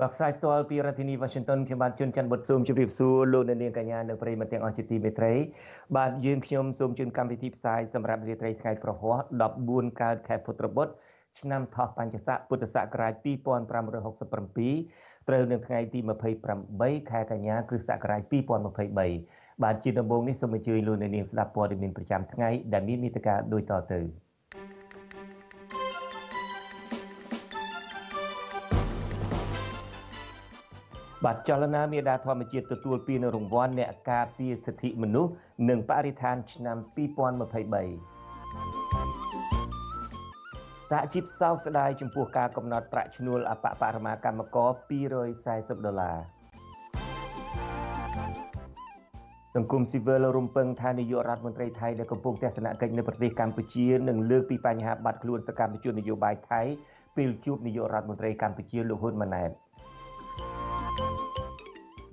បាទផ្សាយផ្ទាល់ពីរដ្ឋធានី Washington ខ្ញុំបាទជួនច័ន្ទបុតស៊ូមជម្រាបសួរលោកអ្នកនាងកញ្ញានិងប្រិយមិត្តទាំងអស់ជាទីមេត្រីបាទយើងខ្ញុំសូមជូនកម្មវិធីផ្សាយសម្រាប់រាត្រីថ្ងៃប្រហ័ស14កើតខែពុត្របុត្រឆ្នាំថោះបัญចស័កពុទ្ធសករាជ2567ត្រូវនៅថ្ងៃទី28ខែកញ្ញាគ្រិស្តសករាជ2023បាទជាដំបូងនេះសូមអញ្ជើញលោកអ្នកនាងស្ដាប់ព័ត៌មានប្រចាំថ្ងៃដែលមានមេត្តាដូចតទៅ បាទចលនាមេដាធម្មជាតិទទួលពានរង្វាន់អ្នកការពារសិទ្ធិមនុស្សនិងបរិស្ថានឆ្នាំ2023សហជីពសោកស្ដាយចំពោះការកំណត់ប្រាក់ឈ្នួលអបបរមាកម្មករ240ដុល្លារសង្គមស៊ីវិលរំពឹងថានាយករដ្ឋមន្ត្រីថៃដែលកំពុងទស្សនកិច្ចនៅប្រទេសកម្ពុជានឹងលើកពីបញ្ហាបាត់ខ្លួនសកម្មជននយោបាយថៃពេលជួបនាយករដ្ឋមន្ត្រីកម្ពុជាលោកហ៊ុនម៉ាណែត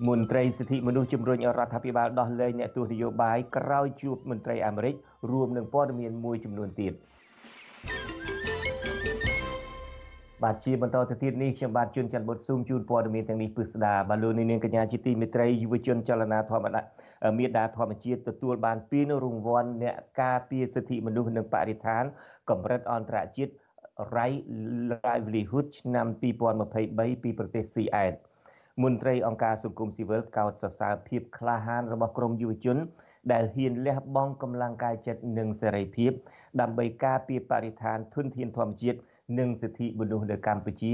មន្ត្រីសិទ្ធិមនុស្សជំរុញឲ្យរដ្ឋាភិបាលដោះលែងអ្នកទោសនយោបាយក្រោយជួបមន្ត្រីអាមេរិករួមនឹងព័ត៌មានមួយចំនួនទៀតបាទជាបន្តទៅទៀតនេះខ្ញុំបាទជួនច័ន្ទបុតស៊ូមជូនព័ត៌មានទាំងនេះពិស្ដាបាទលោកនាងកញ្ញាជាទីមេត្រីយុវជនចលនាធម្មតាមេដាធម្មជាតិទទួលបានពានរង្វាន់អ្នកការពារសិទ្ធិមនុស្សនិងបរិស្ថានកម្រិតអន្តរជាតិ Right Livelihood ឆ្នាំ2023ពីប្រទេសស៊ីអែត មន្ត្រីអង្គការសង្គមស៊ីវិលកោតសរសើរភាពក្លាហានរបស់ក្រមយុវជន ដែលហ៊ានលះបង់កម្លាំងកាយចិត្តនិងសេរីភាព ដើម្បីការពារបរិស្ថានធនធានធម្មជាតិនិងសិទ្ធិមនុស្សនៅកម្ពុជា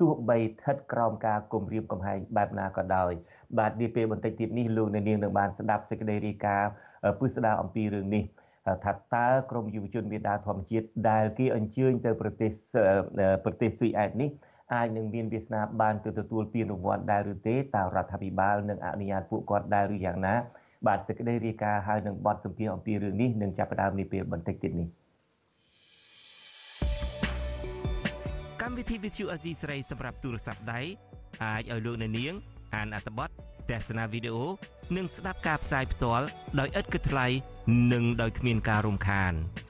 ទោះបីស្ថិតក្រោមការគំរាមកំហែងបែបណាក៏ដោយបាទនាពេលបន្តិចទៀតនេះលោកអ្នកនាងនឹងបានស្ដាប់សេចក្តីរាយការណ៍ពិស្ដារអំពីរឿងនេះថាតើក្រមយុវជនមេដាធម្មជាតិដែលគេអញ្ជើញទៅប្រទេសប្រទេសស៊ុយអែតនេះ អាចនឹងមានវាសនាបានទៅទទួលពានរង្វាន់ដែរឬទេតើរដ្ឋាភិបាលនឹងអនុញ្ញាតពួកគាត់ដែរឬយ៉ាងណាបាទសេចក្តីរាយការណ៍ហើយនឹងបទសម្ភាសន៍អំពីរឿងនេះនឹងចាប់ផ្ដើមនាពេលបន្តិចទៀតនេះកម្មវិធី Vithu Azizi ស្រីសម្រាប់ទូរស័ព្ទដៃអាចឲ្យលោកអ្នកនាង អានអត្ថបទទស្សនាវីដេអូនិងស្ដាប់ការផ្សាយផ្ទាល់ដោយឥតគិតថ្លៃនិងដោយគ្មានការរំខាន។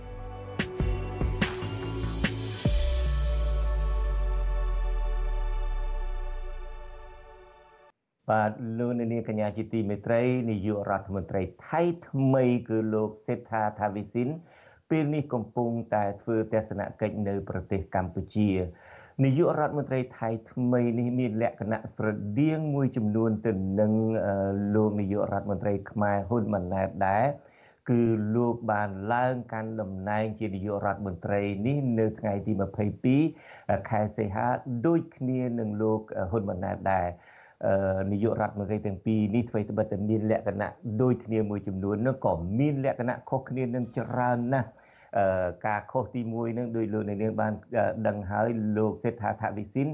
បាទលោកនាងកញ្ញាជាទីមេត្រីនាយករដ្ឋមន្ត្រីថៃថ្មីគឺលោកសេដ្ឋាថាវិសិនពេលនេះកំពុងតែធ្វើទស្សនកិច្ចនៅប្រទេសកម្ពុជានាយករដ្ឋមន្ត្រីថៃថ្មីនេះមានលក្ខណៈស្រដៀងមួយចំនួនទៅនឹងលោកនាយករដ្ឋមន្ត្រីខ្មែរហ៊ុនម៉ាណែតដែរគឺលោកបានឡើងកាន់តំណែងជានាយករដ្ឋមន្ត្រីនេះនៅថ្ងៃទី22ខែសីហាដូចគ្នានឹងលោកហ៊ុនម៉ាណែតដែរ នាយករដ្ឋមន្ត្រីទាំងពីរនេះធ្វើត្បិតតែមានលក្ខណៈដូចគ្នាមួយចំនួននោះក៏មានលក្ខណៈខុសគ្នានឹងច្រើនណាស់ការខុសទី1នឹងដោយលោកនាងបានដឹងហើយលោកសេដ្ឋាថាវិសិន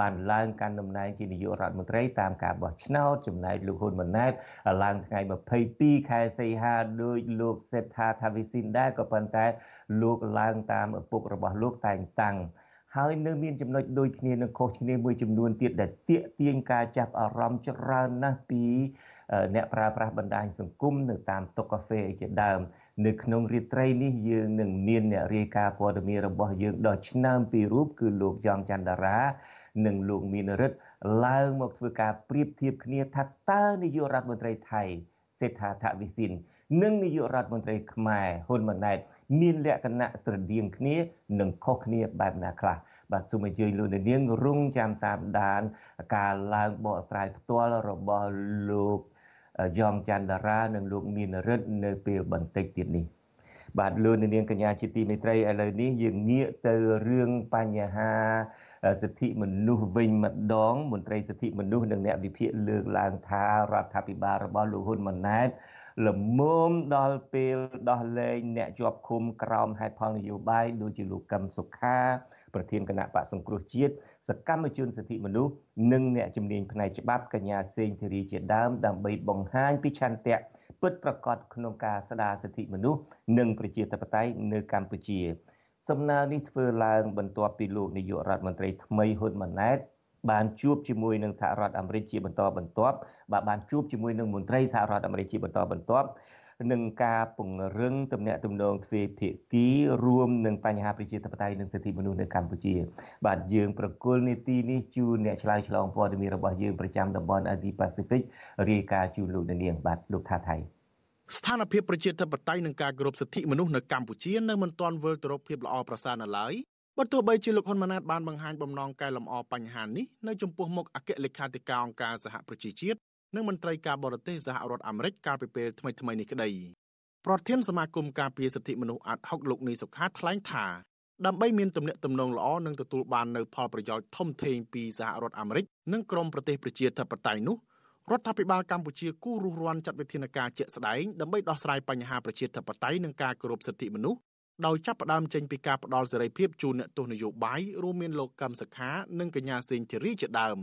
បានឡើងកាន់តំណែងជានាយករដ្ឋមន្ត្រីតាមការបោះឆ្នោតចំណែកលោកហ៊ុនម៉ាណែតឡើងថ្ងៃ22ខែសីហាដោយលោកសេដ្ឋាថាវិសិនដែរក៏ប៉ុន្តែលោកឡើងតាមឪពុករបស់លោកតែងតាំង ហើយនៅមានចំណុចដូចគ្នានឹងខុសគ្នាមួយចំនួនទៀតដែលទាក់ទាញការចាប់អារម្មណ៍ច្រើនណាស់ពីអ្នកប្រើប្រាស់បណ្ដាញសង្គមនៅតាមតុកាហ្វេជាដើមនៅក្នុងរាត្រីនេះយើងនឹងមានអ្នករាយការណ៍ព័ត៌មានរបស់យើងដ៏ឆ្នើមពីររូបគឺលោកយ៉ងច័ន្ទរា និងលោកមានរិទ្ធឡើងមកធ្វើការប្រៀបធៀបគ្នាថាតើនាយករដ្ឋមន្ត្រីថៃសេដ្ឋាថវិសិននិងនាយករដ្ឋមន្ត្រីខ្មែរហ៊ុនម៉ាណែត មានលក្ខណៈស្រដៀងគ្នានិងខុសគ្នាបែបណាខ្លះបាទសូមអញ្ជើញលោកនាងរងចាំតាមដានការឡើងបកស្រាយផ្ទាល់របស់លោកយ៉ងច័ន្ទតារានិងលោកមានរិទ្ធនៅពេលបន្តិចទៀតនេះបាទលោកនាងកញ្ញាជាទីមេត្រីឥឡូវនេះយើងងាកទៅរឿងបញ្ហាសិទ្ធិមនុស្សវិញម្ដងមន្ត្រីសិទ្ធិមនុស្សនិងអ្នកវិភាគលើកឡើងថារដ្ឋាភិបាលរបស់លោកហ៊ុនម៉ាណែត លមុំដល់ពេលដោះលែងអ្នកជាប់ឃុំក្រោមហេតុផលនយោបាយដូចជាលោកកឹមសុខាប្រធានគណៈបកសង្គ្រោះជាតិសកម្មជនសិទ្ធិមនុស្សនិងអ្នកជំនាញផ្នែកច្បាប់កញ្ញាសេងធីរីជាដើមដើម្បីបង្ហាញពីឆន្ទៈពិតប្រាកដក្នុងការស្ដារសិទ្ធិមនុស្សនិងប្រជាធិបតេយ្យនៅកម្ពុជា សំណើនេះធ្វើឡើងបន្ទាប់ពីលោកនាយករដ្ឋមន្ត្រីថ្មីហ៊ុនម៉ាណែត បានជួបជាមួយនឹងសហរដ្ឋអាមេរិកជាបន្តបន្ទាប់បាទបានជួបជាមួយនឹងមន្ត្រីសហរដ្ឋអាមេរិកជាបន្តបន្ទាប់នឹងការពង្រឹងទំនាក់ទំនងទ្វេភាគីរួមនឹងបញ្ហាប្រជាធិបតេយ្យនិងសិទ្ធិមនុស្សនៅកម្ពុជា បាទយើងប្រគល់នីតិនេះជូនអ្នកឆ្លើយឆ្លងព័ត៌មានរបស់យើងប្រចាំតំបន់អាស៊ីប៉ាស៊ីហ្វិករាយការណ៍ជូនលោកនាងបាទលោកថាថៃស្ថានភាពប្រជាធិបតេយ្យនិងការគោរពសិទ្ធិមនុស្សនៅកម្ពុជានៅមិនទាន់វិលទៅរកភាពល្អប្រសើរនៅឡើយ បើទោះបីជាលោកហ៊ុនម៉ាណែតបានបង្ហាញបំណងកែលម្អបញ្ហានេះនៅចំពោះមុខអគ្គលេខាធិការអង្គការសហប្រជាជាតិនិងមន្ត្រីការបរទេសសហរដ្ឋអាមេរិកកាលពីពេលថ្មីៗនេះក្តីប្រធានសមាគមការពារសិទ្ធិមនុស្សអាត់ហុកលោកនីសុខាថ្លែងថាដើម្បីមានទំនាក់ទំនងល្អនិងទទួលបាននូវផលប្រយោជន៍ធំធេងពីសហរដ្ឋអាមេរិកនិងក្រុមប្រទេសប្រជាធិបតេយ្យនោះរដ្ឋាភិបាលកម្ពុជាគូរុះរាន់ចាត់វិធានការជាក់ស្ដែងដើម្បីដោះស្រាយបញ្ហាប្រជាធិបតេយ្យនិងការគោរពសិទ្ធិមនុស្ស ដោយចាប់ផ្ដើមចេញពីការផ្ដល់សេរីភាពជូនអ្នកទស្សនយោបាយរួមមានលោកកឹមសុខា និងកញ្ញាសេងធីរីជាដើម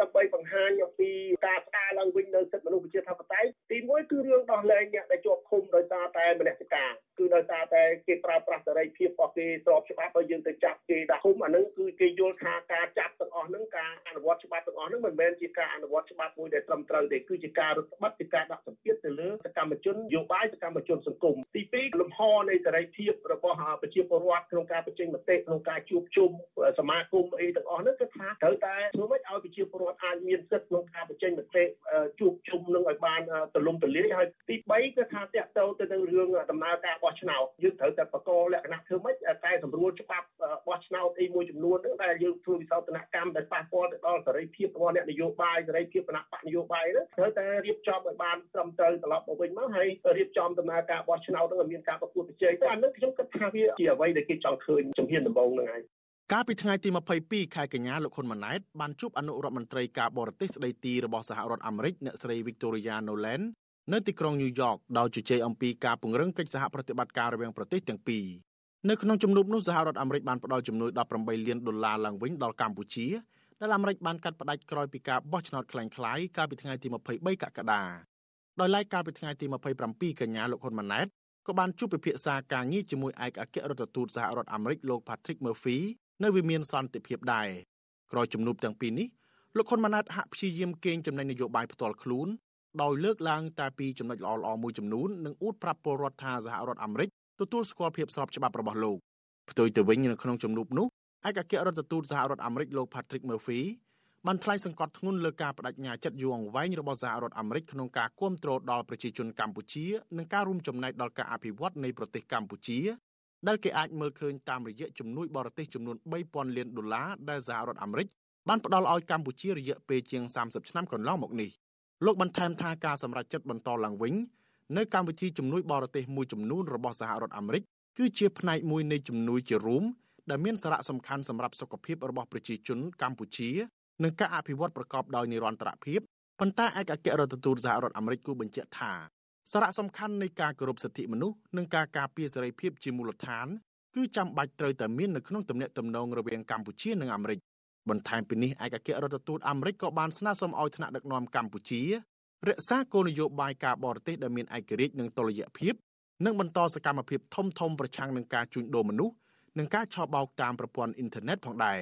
ដើម្បីបង្ហាញអំពីការស្ដារ ឡើងវិញនៅសិទ្ធិមនុស្សប្រជាធិបតេយ្យទីមួយគឺរឿងដោះលែងអ្នកដែលជាប់ឃុំដោយសារតែមនសិការគឺដោយសារតែគេប្រើប្រាស់សេរីភាពរបស់គេស្របច្បាប់ឲ្យយើងទៅចាប់គេដាក់ឃុំអានឹងគឺគេយល់ថាការចាប់ទាំងអស់ហ្នឹងការអនុវត្តច្បាប់ទាំងអស់ហ្នឹងមិនមែនជាការអនុវត្តច្បាប់មួយដែលត្រឹមត្រូវទេគឺជាការរឹតបន្តឹងជាការដាក់សម្ពាធទៅលើសកម្មជននយោបាយសកម្មជនសង្គមទី2លំហនៃសេរីភាពរបស់ប្រជាពលរដ្ឋក្នុងការបញ្ចេញមតិក្នុងការជួបជុំសមាគមអីទាំងអស់ហ្នឹងគឺថាត្រូវតែធ្វើម៉េចឲ្យប្រជាពលរដ្ឋអាចមានសិទ្ធិក្នុងការបញ្ចេញមតិជួបជុំនឹងឲ្យបានទូលំទូលាយហើយទី3គឺថាតកតទៅទៅនឹងរឿងដំណើរការបោះឆ្នោតយើងត្រូវតែបកលក្ខណៈធ្វើម៉េចតែសម្រួលច្បាប់បោះឆ្នោតអីមួយចំនួនហ្នឹងដែលយើងធ្វើវិសោធនកម្មដែលប៉ះពាល់ទៅដល់សេរីភាពរបស់អ្នកនយោបាយសេរីភាពគណៈបកនយោបាយហ្នឹងត្រូវតែរៀបចំឲ្យបានត្រឹមត្រូវត្រឡប់មកវិញមកហើយរៀបចំដំណើរការបោះឆ្នោតហ្នឹងឲ្យមានការប្រកួតប្រជែងទៅអានេះខ្ញុំគិតថាវាជាអ្វីដែលគេចង់ឃើញជំហានដំបូងហ្នឹងហើយ កាលពីថ្ងៃទី22ខែកញ្ញាលោកហ៊ុនម៉ាណែតបានជួបអនុរដ្ឋមន្ត្រីការបរទេសស្ដីទីរបស់សហរដ្ឋអាមេរិកអ្នកស្រី Victoria Nolan នៅទីក្រុងញូវយ៉កដោយជជែកអំពីការពង្រឹងកិច្ចសហប្រតិបត្តិការរវាងប្រទេសទាំងពីរនៅក្នុងជំនួបនោះសហរដ្ឋអាមេរិកបានផ្តល់ជំនួយ18លានដុល្លារឡើងវិញដល់កម្ពុជាដែលអាមេរិកបានកាត់ផ្តាច់ក្រោយពីការបោះឆ្នោតខ្លាំងខ្លាយកាលពីថ្ងៃទី23កក្កដាដោយឡែកកាលពីថ្ងៃទី27កញ្ញាលោកហ៊ុនម៉ាណែតក៏បានជួបពិភាក្សាការងារជាមួយឯកអគ្គរដ្ឋទូតសហរដ្ឋអាមេរិកលោក Patrick Murphy នៅវិមានសន្តិភាពដែរក្រោយជំនួបទាំងពីរនេះលោកហ៊ុនម៉ាណែតហាក់ព្យាយាមកេងចំណេញនយោបាយផ្ទាល់ខ្លួនដោយលើកឡើងតែពីចំណុចល្អៗមួយចំនួននិងអួតប្រាប់ពលរដ្ឋថាសហរដ្ឋអាមេរិកទទួលស្គាល់ភាពស្របច្បាប់របស់លោកផ្ទុយទៅវិញនៅក្នុងជំនួបនោះឯកអគ្គរដ្ឋទូតសហរដ្ឋអាមេរិកលោក Patrick Murphy បានថ្លែងសង្កត់ធ្ងន់លើការបដិញ្ញាចិត្តយូរអង្វែងរបស់សហរដ្ឋអាមេរិកក្នុងការគ្រប់គ្រងដល់ប្រជាជនកម្ពុជានិងការរួមចំណែកដល់ការអភិវឌ្ឍនៃប្រទេសកម្ពុជា ដែលគេអាចមើលឃើញតាមរយៈជំនួយបរទេសចំនួន3000លានដុល្លារដែលសហរដ្ឋអាមេរិកបានផ្ដល់ឲ្យកម្ពុជារយៈពេលជាង30ឆ្នាំកន្លងមកនេះលោកបន្ថែមថាការសម្រេចចិត្តបន្តឡើងវិញនៅកម្មវិធីជំនួយបរទេសមួយចំនួនរបស់សហរដ្ឋអាមេរិកគឺជាផ្នែកមួយនៃជំនួយជារួមដែលមានសារៈសំខាន់សម្រាប់សុខភាពរបស់ប្រជាជនកម្ពុជានិងការអភិវឌ្ឍប្រកបដោយនិរន្តរភាពប៉ុន្តែឯកអគ្គរដ្ឋទូតសហរដ្ឋអាមេរិកគូបញ្ជាក់ថា សារៈសំខាន់នៃការគោរពសិទ្ធិមនុស្សនិងការការពារសេរីភាពជាមូលដ្ឋានគឺចាំបាច់ត្រូវតែមាននៅក្នុងទំនាក់ទំនងរវាងកម្ពុជានិងអាមេរិកបន្ថែមពីនេះឯកអគ្គរដ្ឋទូតអាមេរិកក៏បានស្នើសុំឲ្យថ្នាក់ដឹកនាំកម្ពុជារក្សាគោលនយោបាយការបរទេសដែលមានឯករាជ្យនិងតុល្យភាពនិងបន្តសកម្មភាពធំធំប្រឆាំងនឹងការជួញដូរមនុស្សនិងការឆបោកតាមប្រព័ន្ធអ៊ីនធឺណិតផងដែរ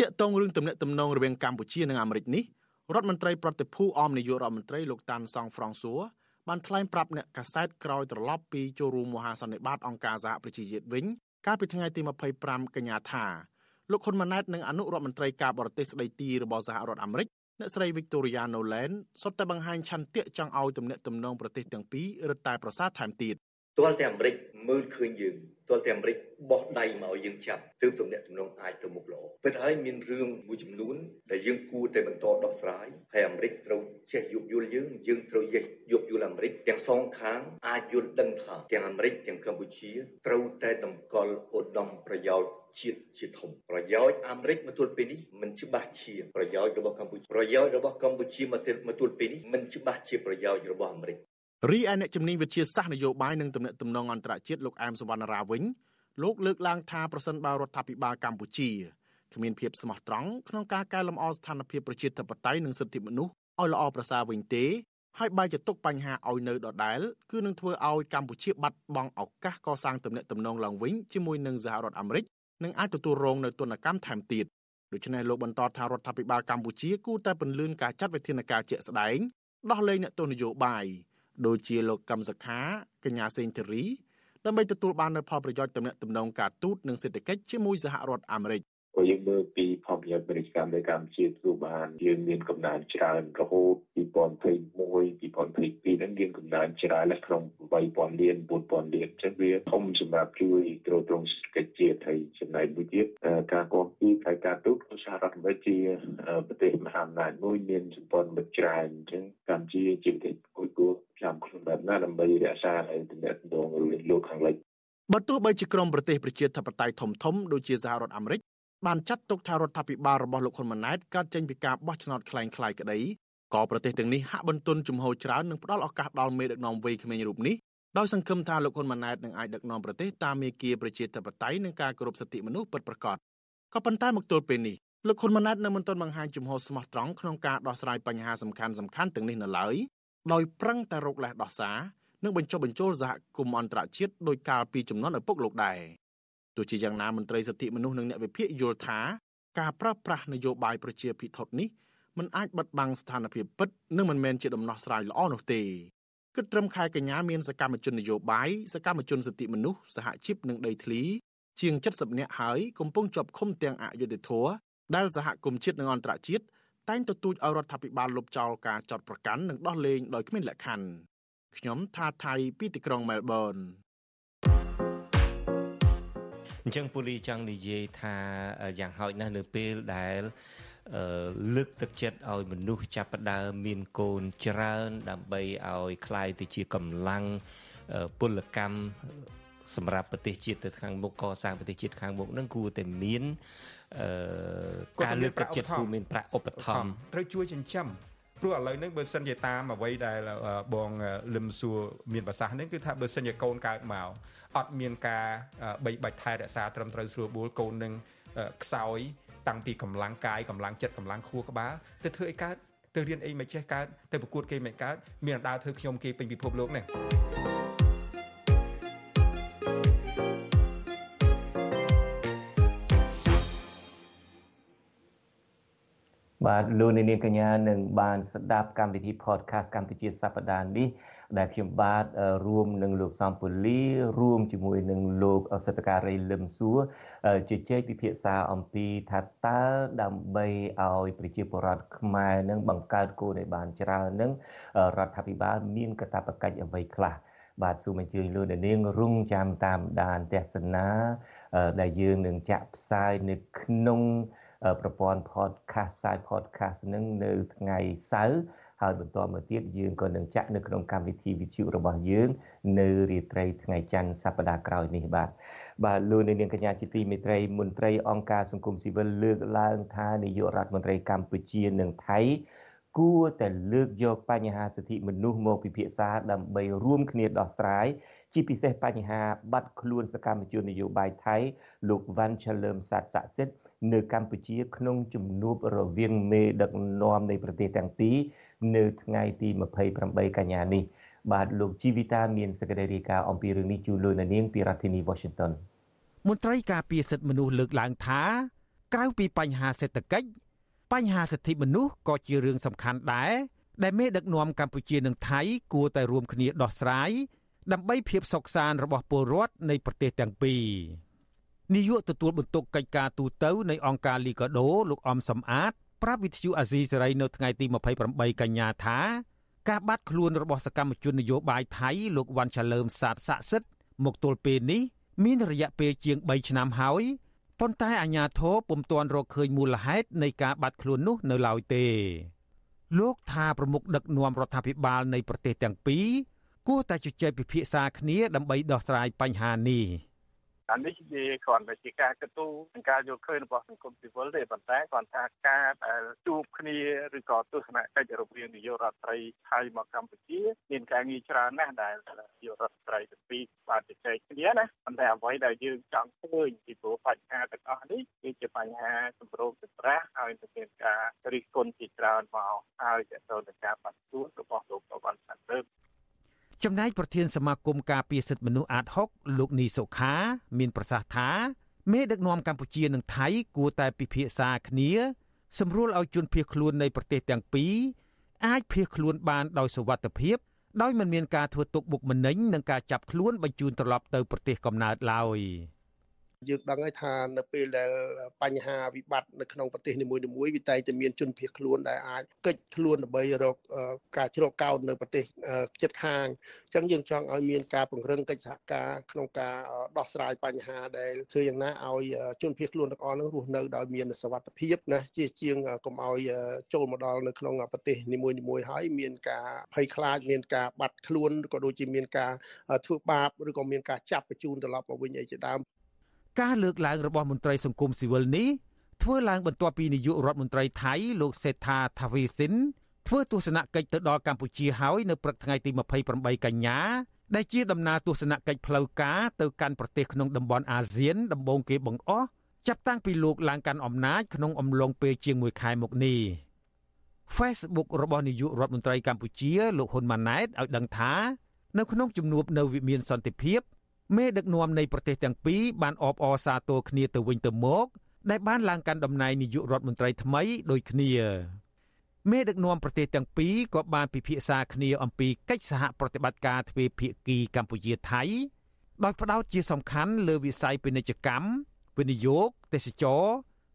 ទាក់ទងរឿងទំនាក់ទំនងរវាងកម្ពុជានិងអាមេរិកនេះរដ្ឋមន្ត្រីប្រតិភូអមនាយករដ្ឋមន្ត្រីលោកតាន់សង់ហ្វ្រង់សួរ បានថ្លែងប្រាប់អ្នកកាសែតក្រោយត្រឡប់ពីចូលរួមមហាសន្និបាតអង្គការសហប្រជាជាតិវិញកាលពីថ្ងៃទី25កញ្ញាថាលោកហ៊ុនម៉ាណែតនិងអនុរដ្ឋមន្ត្រីការបរទេសស្ដីទីរបស់សហរដ្ឋអាមេរិកអ្នកស្រី Victoria Nolan សុទ្ធតែបង្ហាញឆន្ទៈចង់ឲ្យទំនាក់ទំនងប្រទេសទាំងពីររឹតតែប្រសើរថែមទៀតទាល់តែអាមេរិកមើលឃើញយើង ទាល់តែអាមេរិកបោះដៃមកឲ្យយើងចាប់ទើបទំនាក់ទំនងអាចទៅមុខល្អពិតហើយមានរឿងមួយចំនួនដែលយើងគួរតែបន្តដោះស្រាយហើយអាមេរិកត្រូវចេះយោគយល់យើងយើងត្រូវចេះយោគយល់អាមេរិកទាំងសងខាងអាចយល់ដឹងថាទាំងអាមេរិកទាំងកម្ពុជាត្រូវតែតម្កល់ឧត្តមប្រយោជន៍ជាតិជាធំប្រយោជន៍អាមេរិកមកទល់ពេលនេះមិនច្បាស់ជាប្រយោជន៍របស់កម្ពុជាប្រយោជន៍របស់កម្ពុជាមកទល់មកទល់ពេលនេះមិនច្បាស់ជាប្រយោជន៍របស់អាមេរិក រីឯអ្នកជំនាញវិទ្យាសាស្ត្រនយោបាយនិងទំនាក់ទំនងអន្តរជាតិលោកអែមសវណ្ណរាវិញលោកលើកឡើងថាប្រសិនបើរដ្ឋាភិបាលកម្ពុជាគ្មានភាពស្មោះត្រង់ក្នុងការកែលម្អស្ថានភាពប្រជាធិបតេយ្យនិងសិទ្ធិមនុស្សឲ្យល្អប្រសើរវិញទេហើយបែរជាទុកបញ្ហាឲ្យនៅដដែលគឺនឹងធ្វើឲ្យកម្ពុជាបាត់បង់ឱកាសកសាងទំនាក់ទំនងឡើងវិញជាមួយនឹងសហរដ្ឋអាមេរិកនិងអាចទទួលរងនៅទណ្ឌកម្មថែមទៀតដូច្នេះលោកបន្តថារដ្ឋាភិបាលកម្ពុជាគួរតែពន្លឿនការចាត់វិធានការជាក់ស្ដែងដោះលែងអ្នកទោសនយោបាយ ដូចជាលោកកឹមសុខាកញ្ញាសេងធីរីដើម្បីទទួលបាននូវផលប្រយោជន៍ទំនាក់ទំនងការទូតនិងសេដ្ឋកិច្ចជាមួយសហរដ្ឋអាមេរិក ក៏យើងមើលពីផលប្រយោជន៍ពាណិជ្ជកម្មនៅកម្ពុជាទទួលបានយើងមានកំណើនច្រើនរហូត2021 2022ហ្នឹងមានកំណើនច្រើននៅក្នុង8000លាន4000លានអញ្ចឹងវាធំសម្រាប់ជួយទ្រទ្រង់សេដ្ឋកិច្ចជាតិហើយចំណែកមួយទៀតការគ្រប់គ្រងផ្នែកការទូត của សហរដ្ឋអាមេរិកជាប្រទេសមហាអំណាចមួយមានសម្ព័ន្ធមិត្តច្រើនអញ្ចឹងកម្ពុជាជាប្រទេសគួរគួរចាំខ្លួនបែបណាដើម្បីរក្សាឲ្យទំនាក់ទំនងរវាងលោកខាងលិចបើទោះបីជាក្រុមប្រទេសប្រជាធិបតេយ្យធំធំដូចជាសហរដ្ឋអាមេរិក បានចាត់ទុកថារដ្ឋាភិបាលរបស់លោកហ៊ុនម៉ាណែតកើតចេញពីការបោះឆ្នោតคล้ายៗក្តីក៏ប្រទេសទាំងនេះហាក់បន្ទន់ជំហរច្រើននិងផ្ដល់ឱកាសដល់មេដឹកនាំវ័យក្មេងរូបនេះដោយសង្ឃឹមថាលោកហ៊ុនម៉ាណែតនឹងអាចដឹកនាំប្រទេសតាមមាគ៌ាប្រជាធិបតេយ្យនិងការគោរពសិទ្ធិមនុស្សពិតប្រាកដក៏ប៉ុន្តែមកទល់ពេលនេះលោកហ៊ុនម៉ាណែតនៅមិនទាន់បង្ហាញជំហរស្មោះត្រង់ក្នុងការដោះស្រាយបញ្ហាសំខាន់សំខាន់ទាំងនេះនៅឡើយដោយប្រឹងតែរកលេសដោះសារនិងបញ្ចុះបញ្ចូលសហគមន៍អន្តរជាតិដោយកាលពីចំនួនឪពុកលោកដែរ ទោះជាយ៉ាងណាមន្ត្រីសិទ្ធិមនុស្សនិងអ្នកវិភាគយល់ថាការប្រើប្រាស់នយោបាយប្រជាភិថុតនេះមិនអាចបិទបាំងស្ថានភាពពិតនិងមិនមែនជាដំណោះស្រាយល្អនោះទេគិតត្រឹមខែកញ្ញាមានសកម្មជននយោបាយសកម្មជនសិទ្ធិមនុស្សសហជីពនិងដីធ្លីជាង70នាក់ហើយកំពុងជាប់ឃុំទាំងអយុធធរដែលសហគមន៍ជាតិនិងអន្តរជាតិតែងទទូចឲ្យរដ្ឋាភិបាលលុបចោលការចាត់ប្រកាន់និងដោះលែងដោយគ្មានលក្ខខណ្ឌខ្ញុំថាថៃពីទីក្រុងមែលប៊ន អញ្ចឹងពូលីចង់និយាយថាយ៉ាងហោចណាស់នៅពេលដែលលើកទឹកចិត្តឲ្យមនុស្សចាប់ផ្ដើមមានកូនច្រើនដើម្បីឲ្យคลายទៅជាកម្លាំងពលកម្មសម្រាប់ប្រទេសជាតិទៅខាងមុខកសាងប្រទេសជាតិខាងមុខនឹងគួរតែមានការលើកទឹកចិត្តគួរមានប្រាក់ឧបត្ថម្ភត្រូវជួយចិញ្ចឹម ព្រោះឥឡូវនេះបើសិនជាតាមអ្វីដែលបងលឹមសួរមានប្រសាសន៍នេះគឺថាបើសិនជាកូនកើតមកអត់មានការបីបាច់ថែរក្សាត្រឹមត្រូវស្រួលបួលកូននឹងខ្សោយតាំងពីកម្លាំងកាយកម្លាំងចិត្តកម្លាំងខួរក្បាលទៅធ្វើអីកើតទៅរៀនអីមិនចេះកើតទៅប្រកួតគេមិនកើតមានដើរធ្វើខ្ញុំគេពេញពិភពលោកនេះ បាទលោកនាងកញ្ញានឹងបានស្ដាប់កម្មវិធី podcast កម្ពុជាសប្តាហ៍នេះដែលខ្ញុំបាទរួមនឹងលោកសំពូលីរួមជាមួយនឹងលោកសិទ្ធិការីលឹមសួរជជែកពិភាក្សាអំពីថាតើដើម្បីឲ្យប្រជាពលរដ្ឋខ្មែរនឹងបង្កើតគោលឲ្យបានច្រើននឹងរដ្ឋាភិបាលមានកាតព្វកិច្ចអ្វីខ្លះបាទសូមអញ្ជើញលោកនាងរងចាំតាមដានទស្សនាដែលយើងនឹងចាក់ផ្សាយនៅក្នុង ប្រព័ន្ធ podcast ផ្សាយ podcast នឹងនៅថ្ងៃសៅរ៍ហើយបន្តមកទៀតយើងក៏នឹងចាក់នៅក្នុងកម្មវិធីវិទ្យុរបស់យើង នៅរាត្រីថ្ងៃច័ន្ទសប្តាហ៍ក្រោយនេះបាទបាទលោកនាងកញ្ញាជាទីមេត្រីមន្ត្រីអង្គការសង្គមស៊ីវិលលើកឡើងថានាយករដ្ឋមន្ត្រីកម្ពុជានិងថៃគួរតែលើកយកបញ្ហាសិទ្ធិមនុស្សមកពិភាក្សាដើម្បីរួមគ្នាដោះស្រាយជាពិសេសបញ្ហាបាត់ខ្លួនសកម្មជននយោបាយថៃលោកវ៉ាន់ឆលឹមសាត់សាក់សិទ្ធ នៅកម្ពុជាក្នុងជំនួបរវាងមេដឹកនាំនៃប្រទេសទាំងពីរនៅថ្ងៃទី28កញ្ញានេះបាទលោកជីវិតាមានសេចក្តីរាយការណ៍អំពីរឿងនេះជូនលោកនាងពីរដ្ឋធានី Washington មន្ត្រីការពារសិទ្ធិមនុស្សលើកឡើងថាក្រៅពីបញ្ហាសេដ្ឋកិច្ចបញ្ហាសិទ្ធិមនុស្សក៏ជារឿងសំខាន់ដែរដែលមេដឹកនាំកម្ពុជានិងថៃគួរតែរួមគ្នាដោះស្រាយដើម្បីភាពសុខសាន្តរបស់ពលរដ្ឋនៃប្រទេសទាំងពីរ នាយកទទួលបន្ទុកកិច្ចការទូតនៃអង្គការលីកាដូលោកអំសំអាតប្រាប់វិទ្យុអាស៊ីសេរីនៅថ្ងៃទី28កញ្ញាថាការបាត់ខ្លួនរបស់សកម្មជននយោបាយថៃលោកវ៉ាន់ឆាលើមសាទស័ក្តិសិទ្ធមកទល់ពេលនេះមានរយៈពេលជាង3ឆ្នាំហើយប៉ុន្តែអាជ្ញាធរពុំទាន់រកឃើញមូលហេតុនៃការបាត់ខ្លួននោះនៅឡើយទេ លោកថាប្រមុខដឹកនាំរដ្ឋាភិបាលនៃប្រទេសទាំងពីរគួរតែជជែកពិភាក្សាគ្នាដើម្បីដោះស្រាយបញ្ហានេះ អានេះនិយាយគ្រាន់តែជាការកត់ទូនិងការយល់ឃើញរបស់សង្គមស៊ីវិលទេប៉ុន្តែគ្រាន់តែការដែលជួបគ្នាឬក៏ទស្សនកិច្ចរវាងនាយករដ្ឋមន្ត្រីថៃមកកម្ពុជាមានការងារច្រើនណាស់ដែលនាយករដ្ឋមន្ត្រីទាំងពីរបានជជែកគ្នាណាប៉ុន្តែអ្វីដែលយើងចង់ឃើញពីព្រោះបញ្ហាទាំងអស់នេះគឺជាបញ្ហាសម្រុំសម្រាស់ហើយនឹងមានការរិះគន់ជាច្រើនមកហើយទៅនឹងការបាត់ទួតរបស់លោកប្រវត្តិសាស្ត្រ ចំណែកប្រធានសមាគមការពារសិទ្ធិមនុស្សអាត6លោកនីសុខា មានប្រសាសន៍ថាមេដឹកនាំកម្ពុជានិងថៃគួរតែពិភាក្សាគ្នាសម្រួលឲ្យជនភៀសខ្លួននៃប្រទេសទាំងពីរអាចភៀសខ្លួនបានដោយសុវត្ថិភាពដោយមិនមានការធ្វើទុកបុកម្នេញនិងការចាប់ខ្លួនបញ្ជូនត្រឡប់ទៅប្រទេសកំណើតឡើយ។ យើងដឹងហើយថានៅពេលដែលបញ្ហាវិបត្តិនៅក្នុងប្រទេសនីមួយៗវាតែងតែមានជនភៀសខ្លួនដែលអាចកិច្ចខ្លួនដើម្បីរកការជ្រកកោននៅប្រទេសជិតខាងអញ្ចឹងយើងចង់ឲ្យមានការពង្រឹងកិច្ចសហការក្នុងការដោះស្រាយបញ្ហាដែលធ្វើយ៉ាងណាឲ្យជនភៀសខ្លួនទាំងអស់នោះរស់នៅដោយមានសុវត្ថិភាពណាជាជាងកុំឲ្យចូលមកដល់នៅក្នុងប្រទេសនីមួយៗហើយមានការភ័យខ្លាចមានការបាត់ខ្លួនក៏ដូចជាមានការធ្វើបាបឬក៏មានការចាប់បញ្ជូនត្រឡប់មកវិញអីជាដើម ការលើកឡើងរបស់មន្ត្រីសង្គមស៊ីវិលនេះធ្វើឡើងបន្ទាប់ពីនាយករដ្ឋមន្ត្រីថៃលោកសេដ្ឋាថាវីសិនធ្វើទស្សនកិច្ចទៅដល់កម្ពុជាហើយនៅព្រឹកថ្ងៃទី28កញ្ញាដែលជាដំណើរទស្សនកិច្ចផ្លូវការទៅកាន់ប្រទេសក្នុងតំបន់អាស៊ានដំបូងគេបង្អស់ចាប់តាំងពីលោកឡើងកាន់អំណាចក្នុងអំឡុងពេលជាង1ខែមកនេះ Facebook របស់នាយករដ្ឋមន្ត្រីកម្ពុជាលោកហ៊ុនម៉ាណែតឲ្យដឹងថា នៅក្នុងជំនួបនៅវិមានសន្តិភាព មេដឹកនាំនៃប្រទេសទាំងពីរបានអបអរសាទរគ្នាទៅវិញទៅមកដែលបានឡើងកាន់តំណែងនាយករដ្ឋមន្ត្រីថ្មីដូចគ្នាមេដឹកនាំប្រទេសទាំងពីរក៏បានពិភាក្សាគ្នាអំពីកិច្ចសហប្រតិបត្តិការទ្វេភាគីកម្ពុជាថៃដោយផ្ដោតជាសំខាន់លើវិស័យពាណិជ្ជកម្មវិនិយោគទេសចរ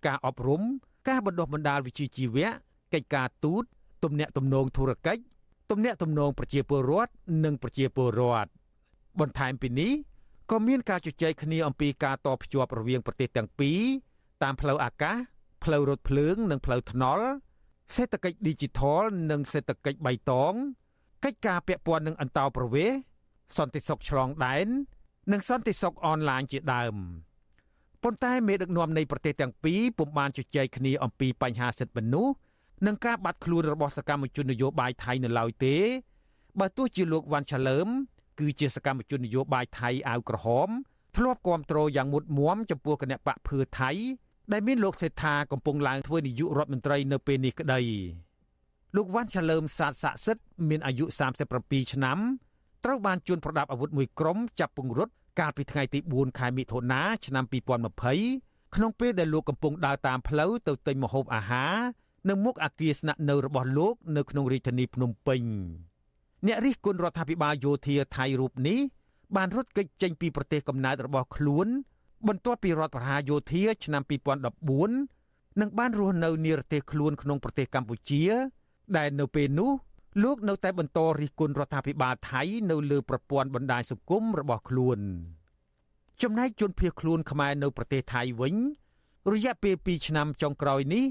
ការអប់រំការបណ្ដុះបណ្ដាលវិជ្ជាជីវៈកិច្ចការទូតទំនាក់ទំនងធុរកិច្ចទំនាក់ទំនងប្រជាពលរដ្ឋនិងប្រជាពលរដ្ឋបន្ថែមពីនេះ ក៏មានការជជែកគ្នាអំពីការតភ្ជាប់រវាងប្រទេសទាំងពីរតាមផ្លូវអាកាសផ្លូវរថភ្លើង និងផ្លូវថ្នល់សេដ្ឋកិច្ច Digital និងសេដ្ឋកិច្ចបៃតងកិច្ចការពាក់ព័ន្ធនឹងអន្តោប្រវេសន៍សន្តិសុខឆ្លងដែន និងសន្តិសុខអនឡាញជាដើមប៉ុន្តែមេដឹកនាំនៃប្រទេសទាំងពីរពុំបានជជែកគ្នាអំពីបញ្ហាសិទ្ធិមនុស្សនិងការបាត់ខ្លួនរបស់សកម្មជននយោបាយថៃនៅឡើយទេបើទោះជាលោកវ៉ាន់ឆាលើម គឺជាសកម្មជននយោបាយថៃអាវក្រហមធ្លាប់គ្រប់គ្រងយ៉ាងមុតមមចំពោះគណៈបកភឿថៃដែលមានលោកសេដ្ឋាកំពុងឡើងធ្វើនាយករដ្ឋមន្ត្រីនៅពេលនេះក្តីលោកវ៉ាន់ឆាលើមសាទស័ក្តិសិទ្ធមានអាយុ37ឆ្នាំត្រូវបានជួនប្រដាប់អាវុធមួយក្រុមចាប់ពង្រត់កាលពីថ្ងៃទី4ខែមិថុនាឆ្នាំ2020ក្នុងពេលដែលលោកកំពុងដើរតាមផ្លូវទៅទិញម្ហូបអាហារនៅមុខអគារស្នាក់នៅរបស់លោកនៅក្នុងរាជធានីភ្នំពេញ។ អ្នករិះគន់រដ្ឋាភិបាលយោធាថៃរូបនេះបានរត់គេចចេញពីប្រទេសកំណើតរបស់ខ្លួន បន្ទាប់ពីរដ្ឋប្រហារយោធាឆ្នាំ2014និងបានរស់នៅនិរទេសខ្លួនក្នុងប្រទេសកម្ពុជា ដែលនៅពេលនោះលោកនៅតែបន្តរិះគន់រដ្ឋាភិបាលថៃនៅលើប្រព័ន្ធបណ្ដាញសង្គមរបស់ខ្លួន ចំណែកជនភៀសខ្លួនខ្មែរនៅប្រទេសថៃវិញរយៈពេល2ឆ្នាំចុងក្រោយនេះ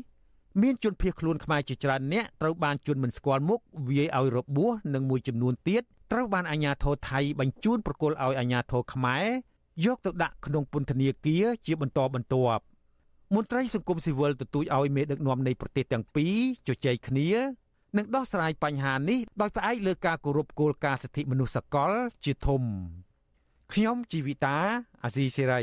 មានជនភៀសខ្លួនខ្មែរជាច្រើនអ្នកត្រូវបានជន់មិនស្គាល់មុខវាយឲ្យរបួសនិងមួយចំនួនទៀតត្រូវបានអាជ្ញាធរថៃបញ្ជូនប្រគល់ឲ្យអាជ្ញាធរខ្មែរយកទៅដាក់ក្នុងពន្ធនាគារជាបន្តបន្ទាប់មន្ត្រីសង្គមស៊ីវិលទទូចឲ្យមេដឹកនាំនៃប្រទេសទាំងពីរជជែកគ្នានិងដោះស្រាយបញ្ហានេះដោយផ្អែកលើការគោរពគោលការណ៍សិទ្ធិមនុស្សសកលជាធំខ្ញុំជីវិតាអាស៊ីសេរី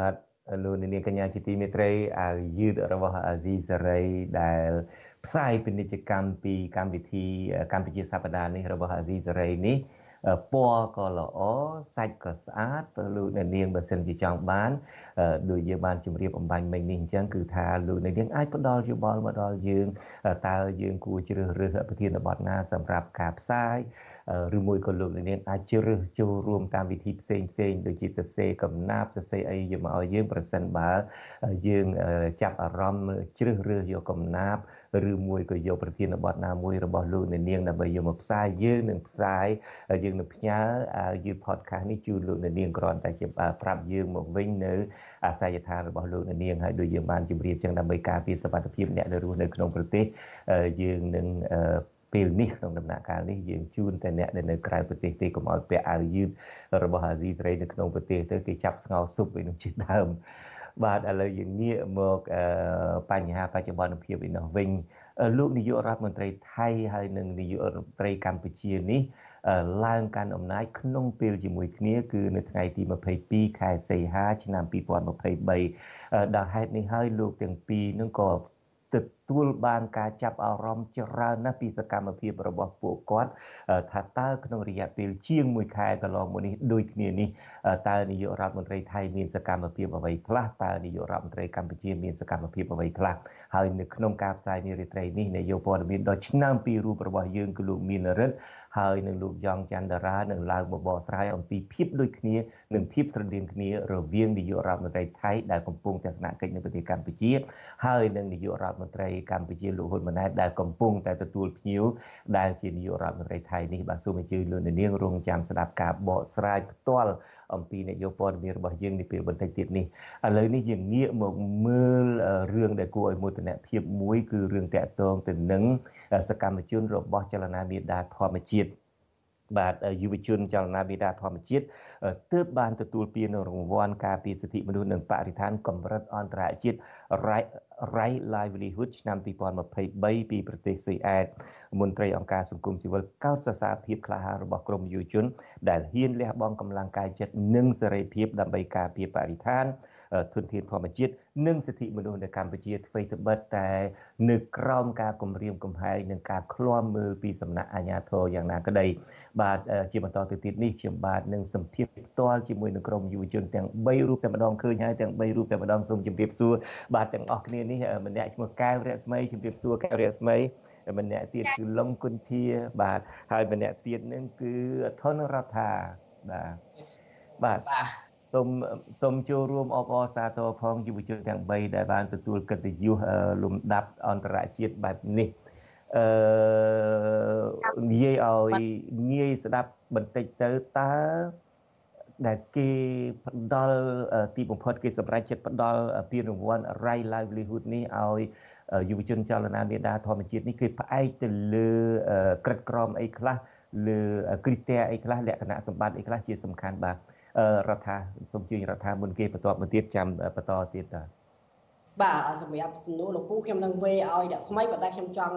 បាទលោកនាងកញ្ញាជាទីមេត្រីអាវយឺតរបស់អាស៊ីសេរីដែលផ្សាយពាណិជ្ជកម្មពីកម្មវិធីកម្ពុជាសប្តាហ៍នេះរបស់អាស៊ីសេរីនេះពណ៌ក៏ល្អសាច់ក៏ស្អាតទៅលោកអ្នកនាងបើសិនជាចង់បានដូចយើងបានជម្រាបអំបញ្ញមិញនេះអញ្ចឹងគឺថាលោកអ្នកនាងអាចផ្ដល់យោបល់មកដល់យើងតើយើងគួរជ្រើសរើសប្រធានបទណាសម្រាប់ការផ្សាយ ឬមួយក៏លោកនាងអាចជ្រើសចូលរួមតាមវិធីផ្សេងផ្សេងដូចជាសរសេរកំណាព្យសរសេរអីយកមកឲ្យយើងប្រសិនបើយើងចាប់អារម្មណ៍ជ្រើសរើសយកកំណាព្យឬមួយក៏យកប្រធានបទណាមួយរបស់លោកនាងដើម្បីយកមកផ្សាយយើងនឹងផ្សាយយើងនឹងផ្ញើយឺ podcast នេះជូនលោកនាងគ្រាន់តែជាប្រាប់យើងមកវិញនៅអាសយដ្ឋានរបស់លោកនាងហើយដូចយើងបានជម្រាបចឹងដើម្បីការពារសុខភាពអ្នកដែលរស់នៅក្នុងប្រទេសយើងនឹង ពេលនេះក្នុងដំណាក់កាលនេះយើងជូនតែអ្នកដែលនៅក្រៅប្រទេសទេកុំឲ្យពាក់អាវយឺតរបស់អាស៊ីសេរីនៅក្នុងប្រទេសទៅគេចាប់ស្ងោស៊ុបវិញនឹងជាដើមបាទឥឡូវយើងងាកមកបញ្ហាបច្ចុប្បន្នភាពឯនោះវិញលោកនាយករដ្ឋមន្ត្រីថៃហើយនិងនាយករដ្ឋមន្ត្រីកម្ពុជានេះឡើងកាន់អំណាចក្នុងពេលជាមួយគ្នាគឺនៅថ្ងៃទី22ខែសីហាឆ្នាំ2023ដល់ហេតុនេះហើយលោកទាំងពីរនឹងក៏ទ ទួលបានការចាប់អារម្មណ៍ច្រើនណាស់ពីសកម្មភាពរបស់ពួកគាត់ថាតើក្នុងរយៈពេលជាង1ខែកន្លងមកនេះដូចគ្នានេះតើនាយករដ្ឋមន្ត្រីថៃមានសកម្មភាពអ្វីខ្លះតើនាយករដ្ឋមន្ត្រីកម្ពុជាមានសកម្មភាពអ្វីខ្លះហើយនៅក្នុងការផ្សាយនារីត្រីនេះនាយកព័ត៌មានដ៏ឆ្នាំពីររូបរបស់យើងគឺលោកមានរិទ្ធហើយនឹងលោកយ៉ងច័ន្ទរានឹងឡើងមកបកស្រាយអំពីភាពដូចគ្នានិងភាពស្រដៀងគ្នារវាងនាយករដ្ឋមន្ត្រីថៃដែលកំពុងទស្សនកិច្ចនៅប្រទេសកម្ពុជា ហើយនិងនាយករដ្ឋមន្ត្រីកម្ពុជាលោកហ៊ុនម៉ាណែតដែលកំពុងតែទទួលភ្ញៀវដែលជានាយករដ្ឋមន្ត្រីថៃនេះបាទសូមអញ្ជើញលោកនាងរងចាំស្ដាប់ការបកស្រាយផ្ទាល់អំពីនយោបាយព័ត៌មានរបស់យើងនាពេលបន្តិចទៀតនេះឥឡូវនេះយើងងាកមកមើលរឿងដែលគួរឲ្យមោទនភាពមួយគឺរឿងតាក់ទងទៅនឹងសកម្មជនរបស់ចលនាមេដាធម្មជាតិ បាទយុវជនចលនាមេដាធម្មជាតិទើបបានទទួលពានរង្វាន់ការពារសិទ្ធិមនុស្សនិងបរិស្ថានកម្រិតអន្តរជាតិ Right Livelihood ឆ្នាំ2023ពីប្រទេសស៊ុយអែតមន្ត្រីអង្គការសង្គមស៊ីវិលកោតសរសើរភាពក្លាហានរបស់ក្រមយុវជន ដែលហ៊ានលះបង់កម្លាំងកាយចិត្តនិងសេរីភាពដើម្បីការពារបរិស្ថាន ធនធានធម្មជាតិនិងសិទ្ធិមនុស្សនៅកម្ពុជាអ្វីត្បិតតែនៅក្រោមការគំរាមកំហែងនិងការឃ្លាំមើលពីសំណាក់អាជ្ញាធរយ៉ាងណាក្តីបាទជាបន្តទៅទៀតនេះខ្ញុំបាទនឹងសម្ភាសផ្ទាល់ជាមួយនឹងក្រុមយុវជនទាំង3រូបតែម្ដងឃើញហើយទាំង3រូបតែម្ដងសូមជម្រាបសួរបាទទាំងអស់គ្នានេះម្នាក់ឈ្មោះកែវរស្មីជម្រាបសួរកែវរស្មីម្នាក់ទៀតគឺលងគុន្ធាបាទហើយម្នាក់ទៀតនឹងគឺថនរដ្ឋាបាទបាទ សូមសូមចូលរួមអបអរសាទរផងយុវជនទាំង3ដែលបានទទួលកិត្តិយសលំដាប់អន្តរជាតិបែបនេះអឺនិយាយឲ្យងាយស្ដាប់បន្តិចទៅតើដែលគេផ្ដល់ទីបំផុតគេសម្រេចចិត្តផ្ដល់ពានរង្វាន់ Right Livelihood នេះឲ្យយុវជនចលនាមេដាធម្មជាតិនេះគឺផ្អែកទៅលើក្រិតក្រមអីខ្លះលើគ្រីតេអីខ្លះលក្ខណៈសម្បត្តិអីខ្លះជាសំខាន់បាទ រដ្ឋាសូមជឿរដ្ឋាមុនគេបន្តមកទៀតចាំបន្តទៀតតើបាទសម្រាប់សំណួរលោកពូខ្ញុំនឹងវេឲ្យអ្នកស្មីប៉ុន្តែខ្ញុំចង់